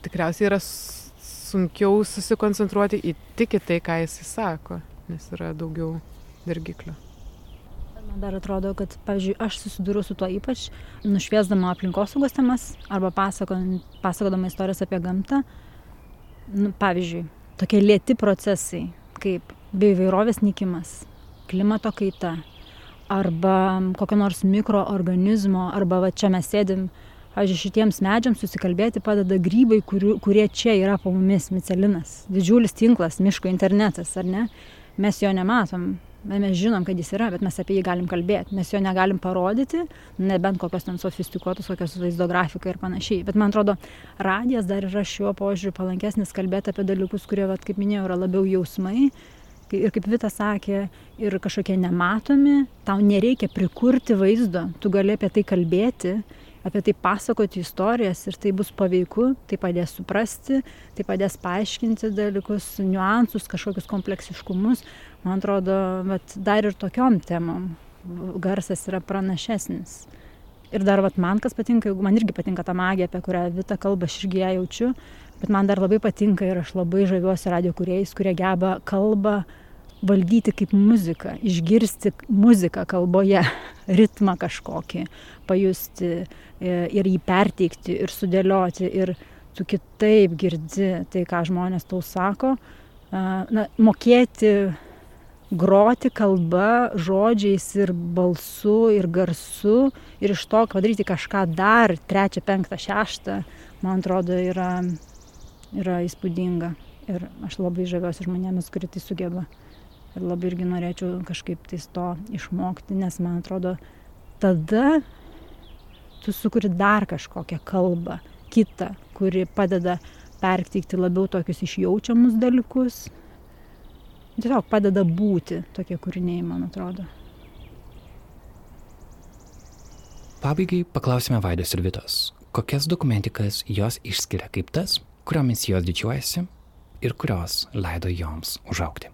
tikriausiai yra sunkiau susikoncentruoti į tik į tai, ką jis sako, nes yra daugiau dirgiklio. Man dar atrodo, kad, pavyzdžiui, aš susidūriau su tuo ypač nušviesdama aplinkosaugos temas arba pasakodama istorijas apie gamtą. Nu, pavyzdžiui, tokie lėti procesai kaip bioįvairovės nykimas, klimato kaita arba kokio nors mikroorganizmo, arba va čia mes sėdim pavyzdžiui šitiems medžiams susikalbėti padeda grybai kurių kurie čia yra po mumis micelinas. Didžiulis tinklas miško internetas ar ne? Mes jo nematom mes žinom kad jis yra bet mes apie jį galim kalbėt mes jo negalim parodyti nebent kokios ten sofistikuotos kokios vaizdo grafika ir panašiai bet man atrodo radijas dar yra šiuo požiūriu palankesnis kalbėt apie dalykus kurie vat kaip minėjau yra labiau jausmai ir kaip Vita sakė, ir kažkokie nematomi, tau nereikia prikurti vaizdo, tu gali apie tai kalbėti apie tai pasakoti istorijas ir tai bus paveiku, tai padės suprasti, tai padės paaiškinti dalykus, niuansus, kažkokius kompleksiškumus. Man atrodo, vat, dar ir tokiom temom garsas yra pranašesnis. Ir dar vat, man kas patinka, man irgi patinka ta magija, apie kurią Vita kalba, aš irgi ją jaučiu, bet man dar labai patinka ir aš labai žaviuosi radio kuriejais, kurie geba kalbą valdyti kaip muziką, išgirsti muziką kalboje, ritmą kažkokį, pajusti e, ir jį perteikti ir sudėlioti ir tu kitaip girdi tai, ką žmonės tau sako. Na, mokėti groti kalba, žodžiais ir balsu ir garsu ir iš to padaryti kažką dar trečią, penktą, šeštą, man atrodo, yra, yra įspūdinga. Ir aš labai žaviuosi žmonėmis, kurie tai sugeba ir labai irgi norėčiau kažkaip tais to išmokti, nes man atrodo, tada tu sukuri dar kažkokią kalbą, kitą, kuri padeda perteikti labiau tokius išjaučiamus dalykus. Tiesiog padeda būti tokie kūriniai, man atrodo. Pabaigai paklausime Vaidos ir Vitos, kokias dokumentikas jos išskiria kaip tas, kuriomis jos didžiuojasi ir kurios leido joms užaukti.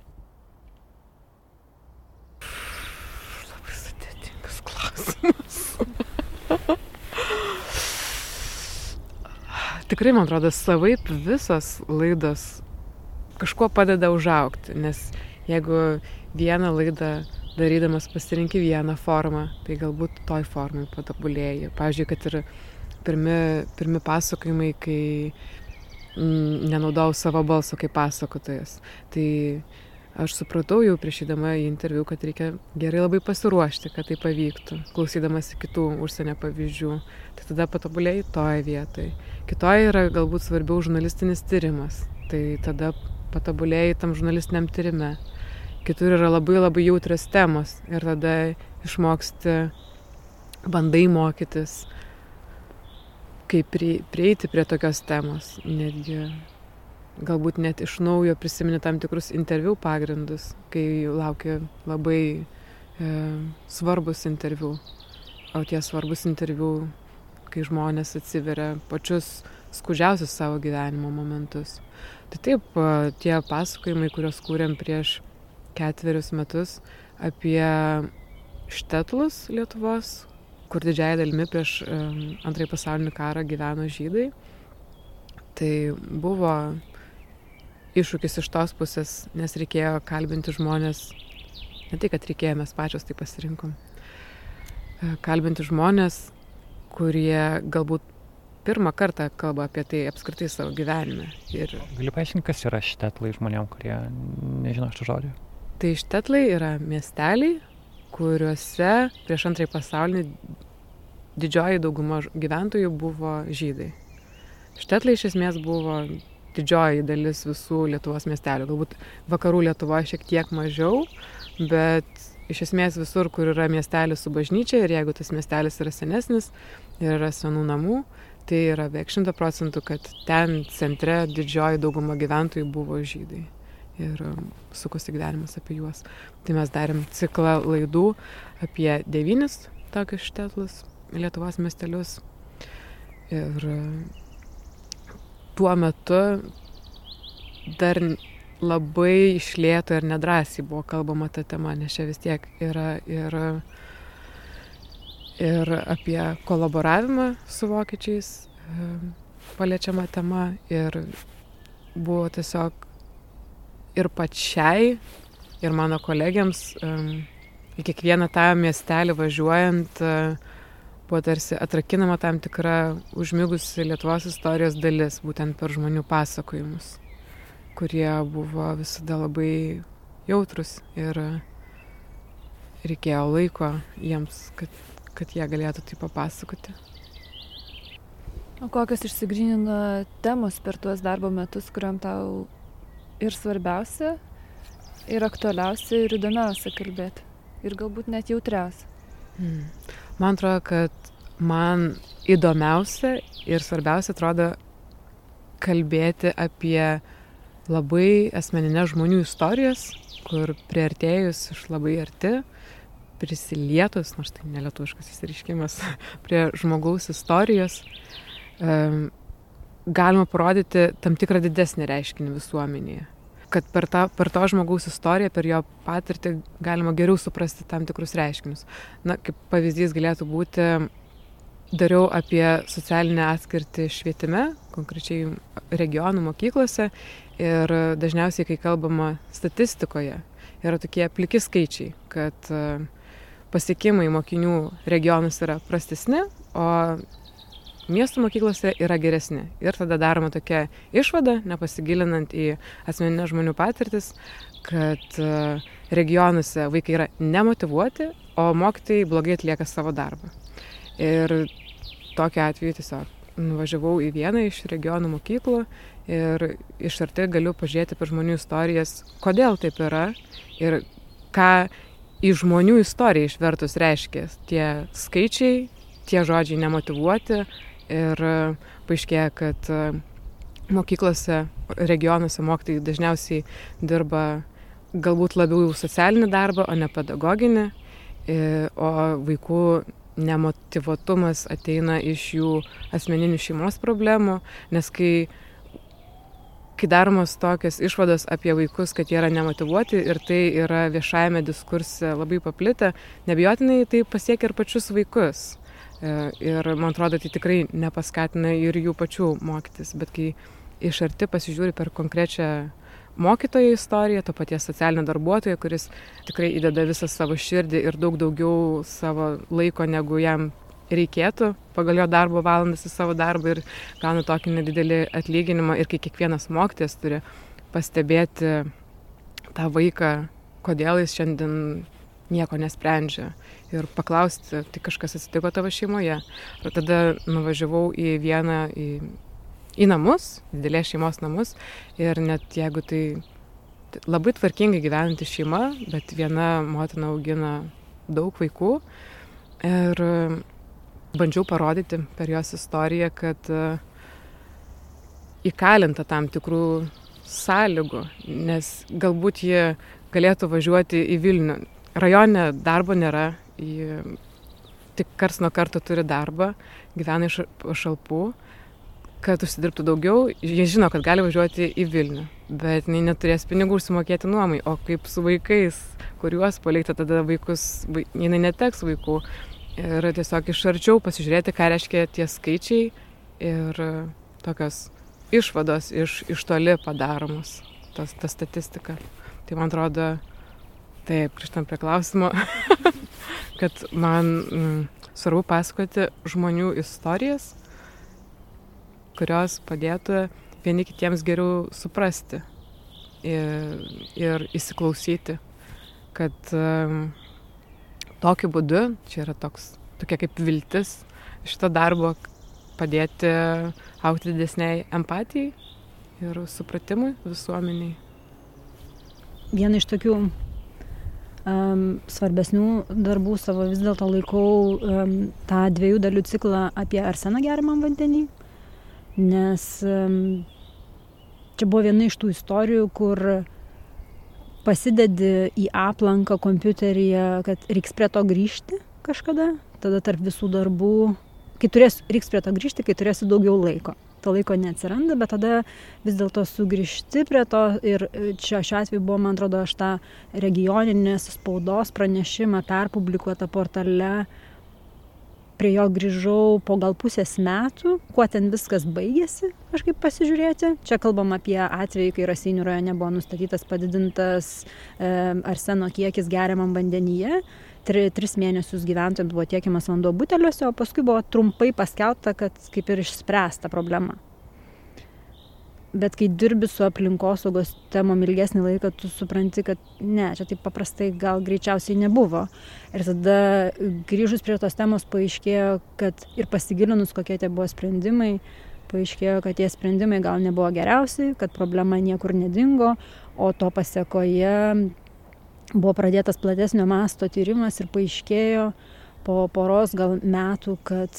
klausimas. Tikrai, man atrodo, savaip visas laidas kažkuo padeda užaukti, nes jeigu vieną laidą darydamas pasirinki vieną formą, tai galbūt toj formai patobulėjai. Pavyzdžiui, kad ir pirmi, pirmi pasakojimai, kai mm, nenaudojau savo balso kaip pasakotojas. Tai aš supratau jau prieš eidama į interviu, kad reikia gerai labai pasiruošti, kad tai pavyktų, klausydamas kitų užsienio pavyzdžių. Tai tada patobulėjai toje vietoje. Kitoje yra galbūt svarbiau žurnalistinis tyrimas. Tai tada patobulėjai tam žurnalistiniam tyrime. Kitur yra labai labai jautrios temos ir tada išmoksti, bandai mokytis, kaip prieiti prie tokios temos. Netgi galbūt net iš naujo prisimeni tam tikrus interviu pagrindus, kai laukia labai e, svarbus interviu. O tie svarbus interviu, kai žmonės atsiveria pačius skudžiausius savo gyvenimo momentus. Tai taip, tie pasakojimai, kuriuos kūrėm prieš ketverius metus apie štetlus Lietuvos, kur didžiai dalimi prieš antrąjį pasaulinį karą gyveno žydai. Tai buvo iššūkis iš tos pusės, nes reikėjo kalbinti žmonės, ne tai, kad reikėjo, mes pačios tai pasirinkom, e, kalbinti žmonės, kurie galbūt pirmą kartą kalba apie tai apskritai savo gyvenime. Ir... Gali paaiškinti, kas yra štetlai žmonėm, kurie nežino šito žodžio? Tai štetlai yra miesteliai, kuriuose prieš antrąjį pasaulinį didžioji dauguma gyventojų buvo žydai. Štetlai iš esmės buvo didžioji dalis visų Lietuvos miestelių. Galbūt vakarų Lietuvoje šiek tiek mažiau, bet iš esmės visur, kur yra miestelis su bažnyčia ir jeigu tas miestelis yra senesnis ir yra senų namų, tai yra beveik šimta procentų, kad ten centre didžioji dauguma gyventojų buvo žydai. Ir um, sukosi gyvenimas apie juos. Tai mes darėm ciklą laidų apie devynis tokius štetlus Lietuvos miestelius. Ir tuo metu dar labai išlėto ir nedrąsiai buvo kalbama ta tema, nes čia vis tiek yra ir, ir apie kolaboravimą su vokiečiais e, paliečiama tema ir buvo tiesiog ir pačiai, ir mano kolegiams į kiekvieną tą miestelį važiuojant buvo tarsi atrakinama tam tikra užmigusi Lietuvos istorijos dalis, būtent per žmonių pasakojimus, kurie buvo visada labai jautrus ir reikėjo laiko jiems, kad, kad jie galėtų tai papasakoti. O kokios išsigrynino temos per tuos darbo metus, kuriuom tau ir svarbiausia, ir aktualiausia, ir įdomiausia kalbėti. Ir galbūt net jautriausia. Hmm. Man atrodo, kad man įdomiausia ir svarbiausia atrodo kalbėti apie labai asmeninės žmonių istorijas, kur priartėjus iš labai arti, prisilietus, nors tai nelietuviškas įsiriškimas, prie žmogaus istorijos, galima parodyti tam tikrą didesnį reiškinį visuomenėje. Kad per, tą, per to žmogaus istoriją, per jo patirtį galima geriau suprasti tam tikrus reiškinius. Na, kaip pavyzdys galėtų būti, dariau apie socialinę atskirtį švietime, konkrečiai regionų mokyklose ir dažniausiai, kai kalbama statistikoje, yra tokie pliki skaičiai, kad pasiekimai mokinių regionus yra prastesni, o miestų mokyklose yra geresni. Ir tada daroma tokia išvada, nepasigilinant į asmeninę žmonių patirtis, kad e, regionuose vaikai yra nemotivuoti, o mokytojai blogai atlieka savo darbą. Ir tokiu atveju tiesiog nuvažiavau į vieną iš regionų mokyklų ir iš arti galiu pažiūrėti per žmonių istorijas, kodėl taip yra ir ką į žmonių istoriją išvertus reiškia tie skaičiai, tie žodžiai nemotivuoti, ir e, paaiškėja, kad e, mokyklose, regionuose mokytojai dažniausiai dirba galbūt labiau socialinį darbą, o ne pedagoginį, e, o vaikų nemotivuotumas ateina iš jų asmeninių šeimos problemų, nes kai, kai daromos tokios išvados apie vaikus, kad jie yra nemotivuoti ir tai yra viešajame diskurse labai paplitę, nebijotinai tai pasiekia ir pačius vaikus. E, ir man atrodo, tai tikrai nepaskatina ir jų pačių mokytis, bet kai iš arti pasižiūri per konkrečią mokytojo istoriją, to paties socialinio darbuotojo, kuris tikrai įdeda visą savo širdį ir daug daugiau savo laiko, negu jam reikėtų pagal jo darbo valandas į savo darbą ir gauna tokį nedidelį atlyginimą ir kai kiekvienas mokytojas turi pastebėti tą vaiką, kodėl jis šiandien nieko nesprendžia ir paklausti, tai kažkas atsitiko tavo šeimoje. Ir tada nuvažiavau į vieną, į, į namus, didelės šeimos namus ir net jeigu tai labai tvarkingai gyvenanti šeima, bet viena motina augina daug vaikų ir bandžiau parodyti per jos istoriją, kad įkalinta tam tikrų sąlygų, nes galbūt ji galėtų važiuoti į Vilnių. Rajone darbo nėra, ji tik kars nuo karto turi darbą, gyvena iš pašalpų, kad užsidirbtų daugiau, jie žino, kad gali važiuoti į Vilnių, bet jinai neturės pinigų užsimokėti nuomai, o kaip su vaikais, kuriuos palikti tada vaikus, jinai neteks vaikų. Ir tiesiog iš arčiau pasižiūrėti, ką reiškia tie skaičiai ir tokios išvados iš, iš toli padaromos, tas, ta statistika. Tai man atrodo, Taip, grįžtam prie klausimo, kad man mm, svarbu pasakoti žmonių istorijas, kurios padėtų vieni kitiems geriau suprasti ir, ir įsiklausyti, kad um, tokiu būdu, čia yra toks, tokia kaip viltis šito darbo, padėti aukti didesniai empatijai ir supratimui visuomeniai. Viena iš tokių um, svarbesnių darbų savo vis dėlto laikau um, tą dviejų dalių ciklą apie arseną geriamam vandenį, nes um, čia buvo viena iš tų istorijų, kur pasidedi į aplanką kompiuteryje, kad reiks prie to grįžti kažkada, tada tarp visų darbų, kai turės, reiks prie to grįžti, kai turėsi daugiau laiko. To laiko neatsiranda, bet tada vis dėlto sugrįžti prie to ir čia šiuo atveju buvo, man atrodo, aš tą regioninės spaudos pranešimą perpublikuotą portale prie jo grįžau po gal pusės metų, kuo ten viskas baigėsi, kažkaip pasižiūrėti. Čia kalbam apie atvejį, kai Raseinių rajone buvo nustatytas padidintas e, arseno kiekis geriamam vandenyje. Tri, tris mėnesius gyventojams buvo tiekiamas vanduo buteliuose, o paskui buvo trumpai paskelbta, kad kaip ir išspręsta problema bet kai dirbi su aplinkosaugos temom ilgesnį laiką, tu supranti, kad ne, čia taip paprastai gal greičiausiai nebuvo. Ir tada grįžus prie tos temos paaiškėjo, kad ir pasigilinus, kokie tie buvo sprendimai, paaiškėjo, kad tie sprendimai gal nebuvo geriausi, kad problema niekur nedingo, o to pasiekoje buvo pradėtas platesnio masto tyrimas ir paaiškėjo po poros gal metų, kad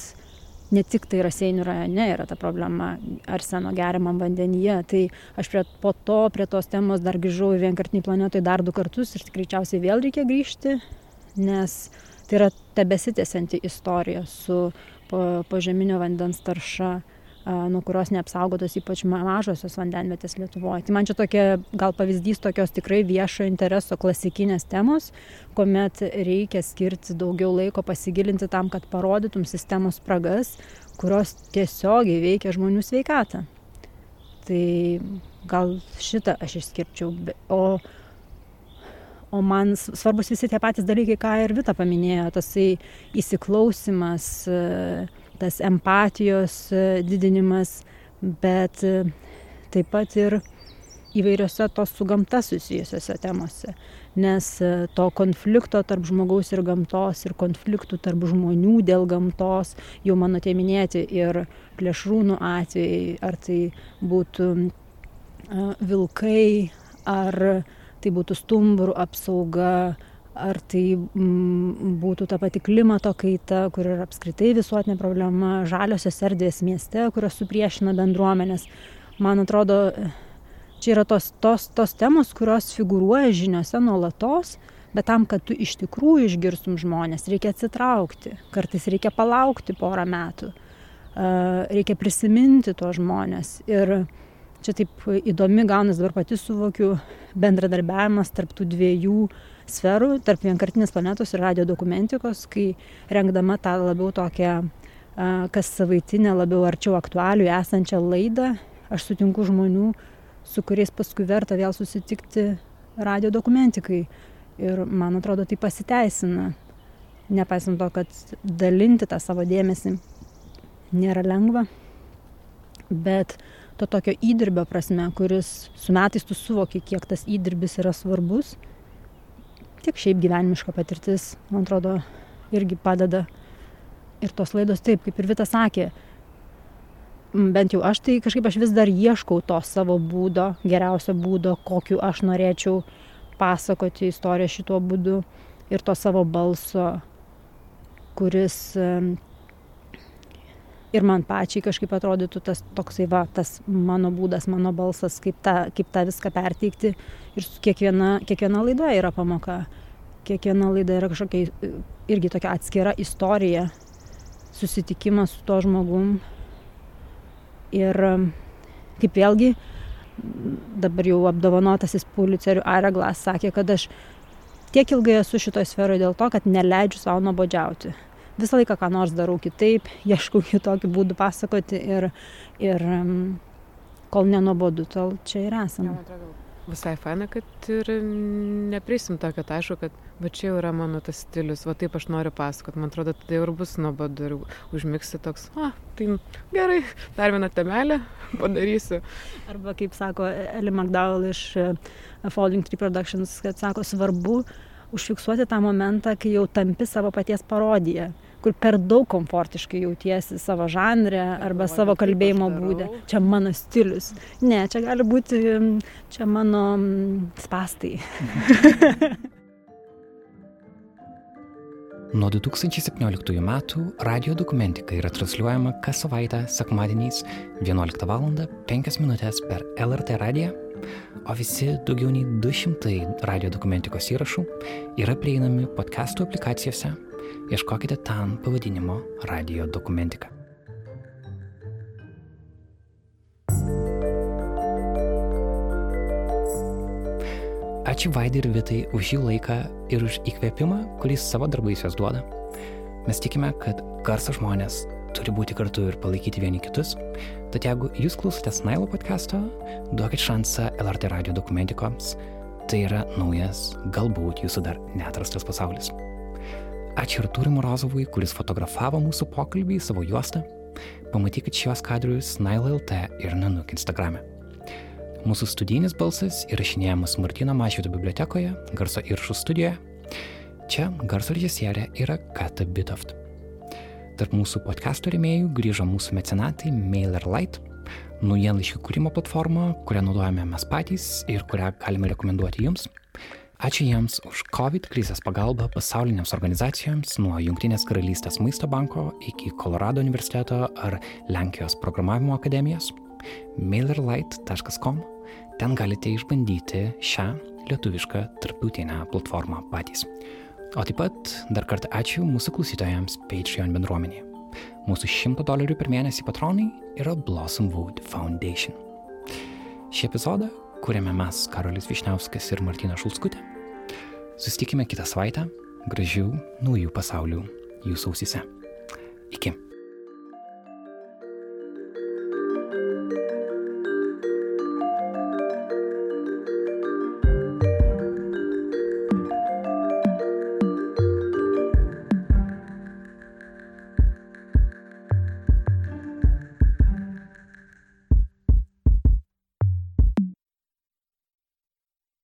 ne tik tai Raseinių rajone yra ta problema arseno geriamam vandenyje. Tai aš prie, po to prie tos temos dar grįžau į vienkartinį planetoj dar du kartus ir greičiausiai vėl reikia grįžti, nes tai yra tebesitėsianti istorija su požeminio po vandens tarša nuo kurios neapsaugotos ypač mažosios vandenvietės Lietuvoje. Tai man čia tokia gal pavyzdys tokios tikrai viešo intereso klasikinės temos, kuomet reikia skirti daugiau laiko pasigilinti tam, kad parodytum sistemos spragas, kurios tiesiogiai veikia žmonių sveikatą. Tai gal šitą aš išskirčiau. O, o man svarbus visi tie patys dalykai, ką ir Vita paminėjo, tasai įsiklausimas, tas empatijos e, didinimas, bet e, taip pat ir įvairiose tos su gamta susijusiose temose. Nes e, to konflikto tarp žmogaus ir gamtos ir konfliktų tarp žmonių dėl gamtos, jau mano tie minėti ir plėšrūnų atvejai, ar tai būtų vilkai, ar tai būtų stumbrų apsauga, ar tai mm, būtų ta pati klimato kaita, kur yra apskritai visuotinė problema, žaliosios erdvės mieste, kurios supriešina bendruomenės. Man atrodo, čia yra tos, tos, tos temos, kurios figuruoja žiniuose nuolatos, bet tam, kad tu iš tikrųjų išgirstum žmonės, reikia atsitraukti, kartais reikia palaukti porą metų, reikia prisiminti tuos žmonės. Ir čia taip įdomi gaunas dabar pati suvokiu bendradarbiavimas tarp tų dviejų uh, sferų tarp vienkartinės planetos ir radio dokumentikos, kai rengdama tą labiau tokią kas savaitinę, labiau arčiau aktualių esančią laidą, aš sutinku žmonių, su kuriais paskui verta vėl susitikti radio dokumentikai. Ir man atrodo, tai pasiteisina. Nepaisant to, kad dalinti tą savo dėmesį nėra lengva, bet to tokio įdirbio prasme, kuris su metais tu suvoki, kiek tas įdirbis yra svarbus, tiek šiaip gyvenimiška patirtis, man atrodo, irgi padeda. Ir tos laidos taip, kaip ir Vita sakė, bent jau aš tai kažkaip aš vis dar ieškau to savo būdo, geriausio būdo, kokiu aš norėčiau pasakoti istoriją šituo būdu ir to savo balso, kuris ir man pačiai kažkaip atrodytų tas toksai va, tas mano būdas, mano balsas, kaip tą, kaip tą viską perteikti. Ir kiekviena, kiekviena laida yra pamoka. Kiekviena laida yra kažkokia irgi tokia atskira istorija, susitikimas su to žmogum. Ir kaip vėlgi, dabar jau apdovanotasis Pulitzeriu Areglas sakė, kad aš tiek ilgai esu šitoje sferoje dėl to, kad neleidžiu savo nuobodžiauti visą laiką ką nors darau kitaip, ieškau kitokių būdų pasakoti ir, ir kol nenuobodu, tol čia ir esame. Visai faina, kad ir neprisim to, kad aišku, kad va čia jau yra mano tas stilius, va taip aš noriu pasakot, man atrodo, tada jau ir bus nuobodu ir užmigsi toks, a, tai gerai, dar vieną temelę padarysiu. Arba kaip sako Eli McDowell iš e, Falling Tree Productions, kad sako svarbu užfiksuoti tą momentą, kai jau tampi savo paties parodiją kur per daug komfortiškai jautiesi savo žanre arba savo kalbėjimo būde. Čia mano stilius. Ne, čia gali būti, čia mano spastai. Nuo 2017 metų radio dokumentika yra transliuojama kas savaitę sekmadieniais 11 val. 5 min. per LRT radiją, o visi daugiau nei 200 radio dokumentikos įrašų yra prieinami podcastų aplikacijose ieškokite ten pavadinimo radio dokumentika. Ačiū Vaidai ir Vitai už jų laiką ir už įkvėpimą, kurį savo darbais jos duoda. Mes tikime, kad garso žmonės turi būti kartu ir palaikyti vieni kitus. Tad jeigu jūs klausotės Nailo podcast'o, duokit šansą LRT radio dokumentikoms. Tai yra naujas, galbūt jūsų dar neatrastas pasaulis. Ačiū ir Turi Morozovui, kuris fotografavo mūsų pokalbį į savo juostą. Pamatykit šios kadrius Nailo LT ir Nanuk Instagrame. Mūsų studijinis balsas įrašinėjamas Martino Mašvito bibliotekoje, garso įrašų studijoje. Čia garso režisierė yra Kata Bitoft. Tarp mūsų podcastų rėmėjų grįžo mūsų mecenatai MailerLite, naujienlaiškių kūrimo platforma, kurią naudojame mes patys ir kurią galime rekomenduoti jums. Ačiū jiems už COVID krizės pagalbą pasaulinėms organizacijoms nuo Junktinės karalystės maisto banko iki Kolorado universiteto ar Lenkijos programavimo akademijos mailerlight.com. Ten galite išbandyti šią lietuvišką tarptautinę platformą patys. O taip pat dar kartą ačiū mūsų klausytojams Patreon bendruomenėje. Mūsų 100 dolerių per mėnesį patronai yra Blossom Wood Foundation. Šį epizodą kuriame mes Karolis Višniauskas ir Martina Šulskutė. Susitikime kitą savaitę. Gražių naujų pasaulių jūsų ausise. Iki.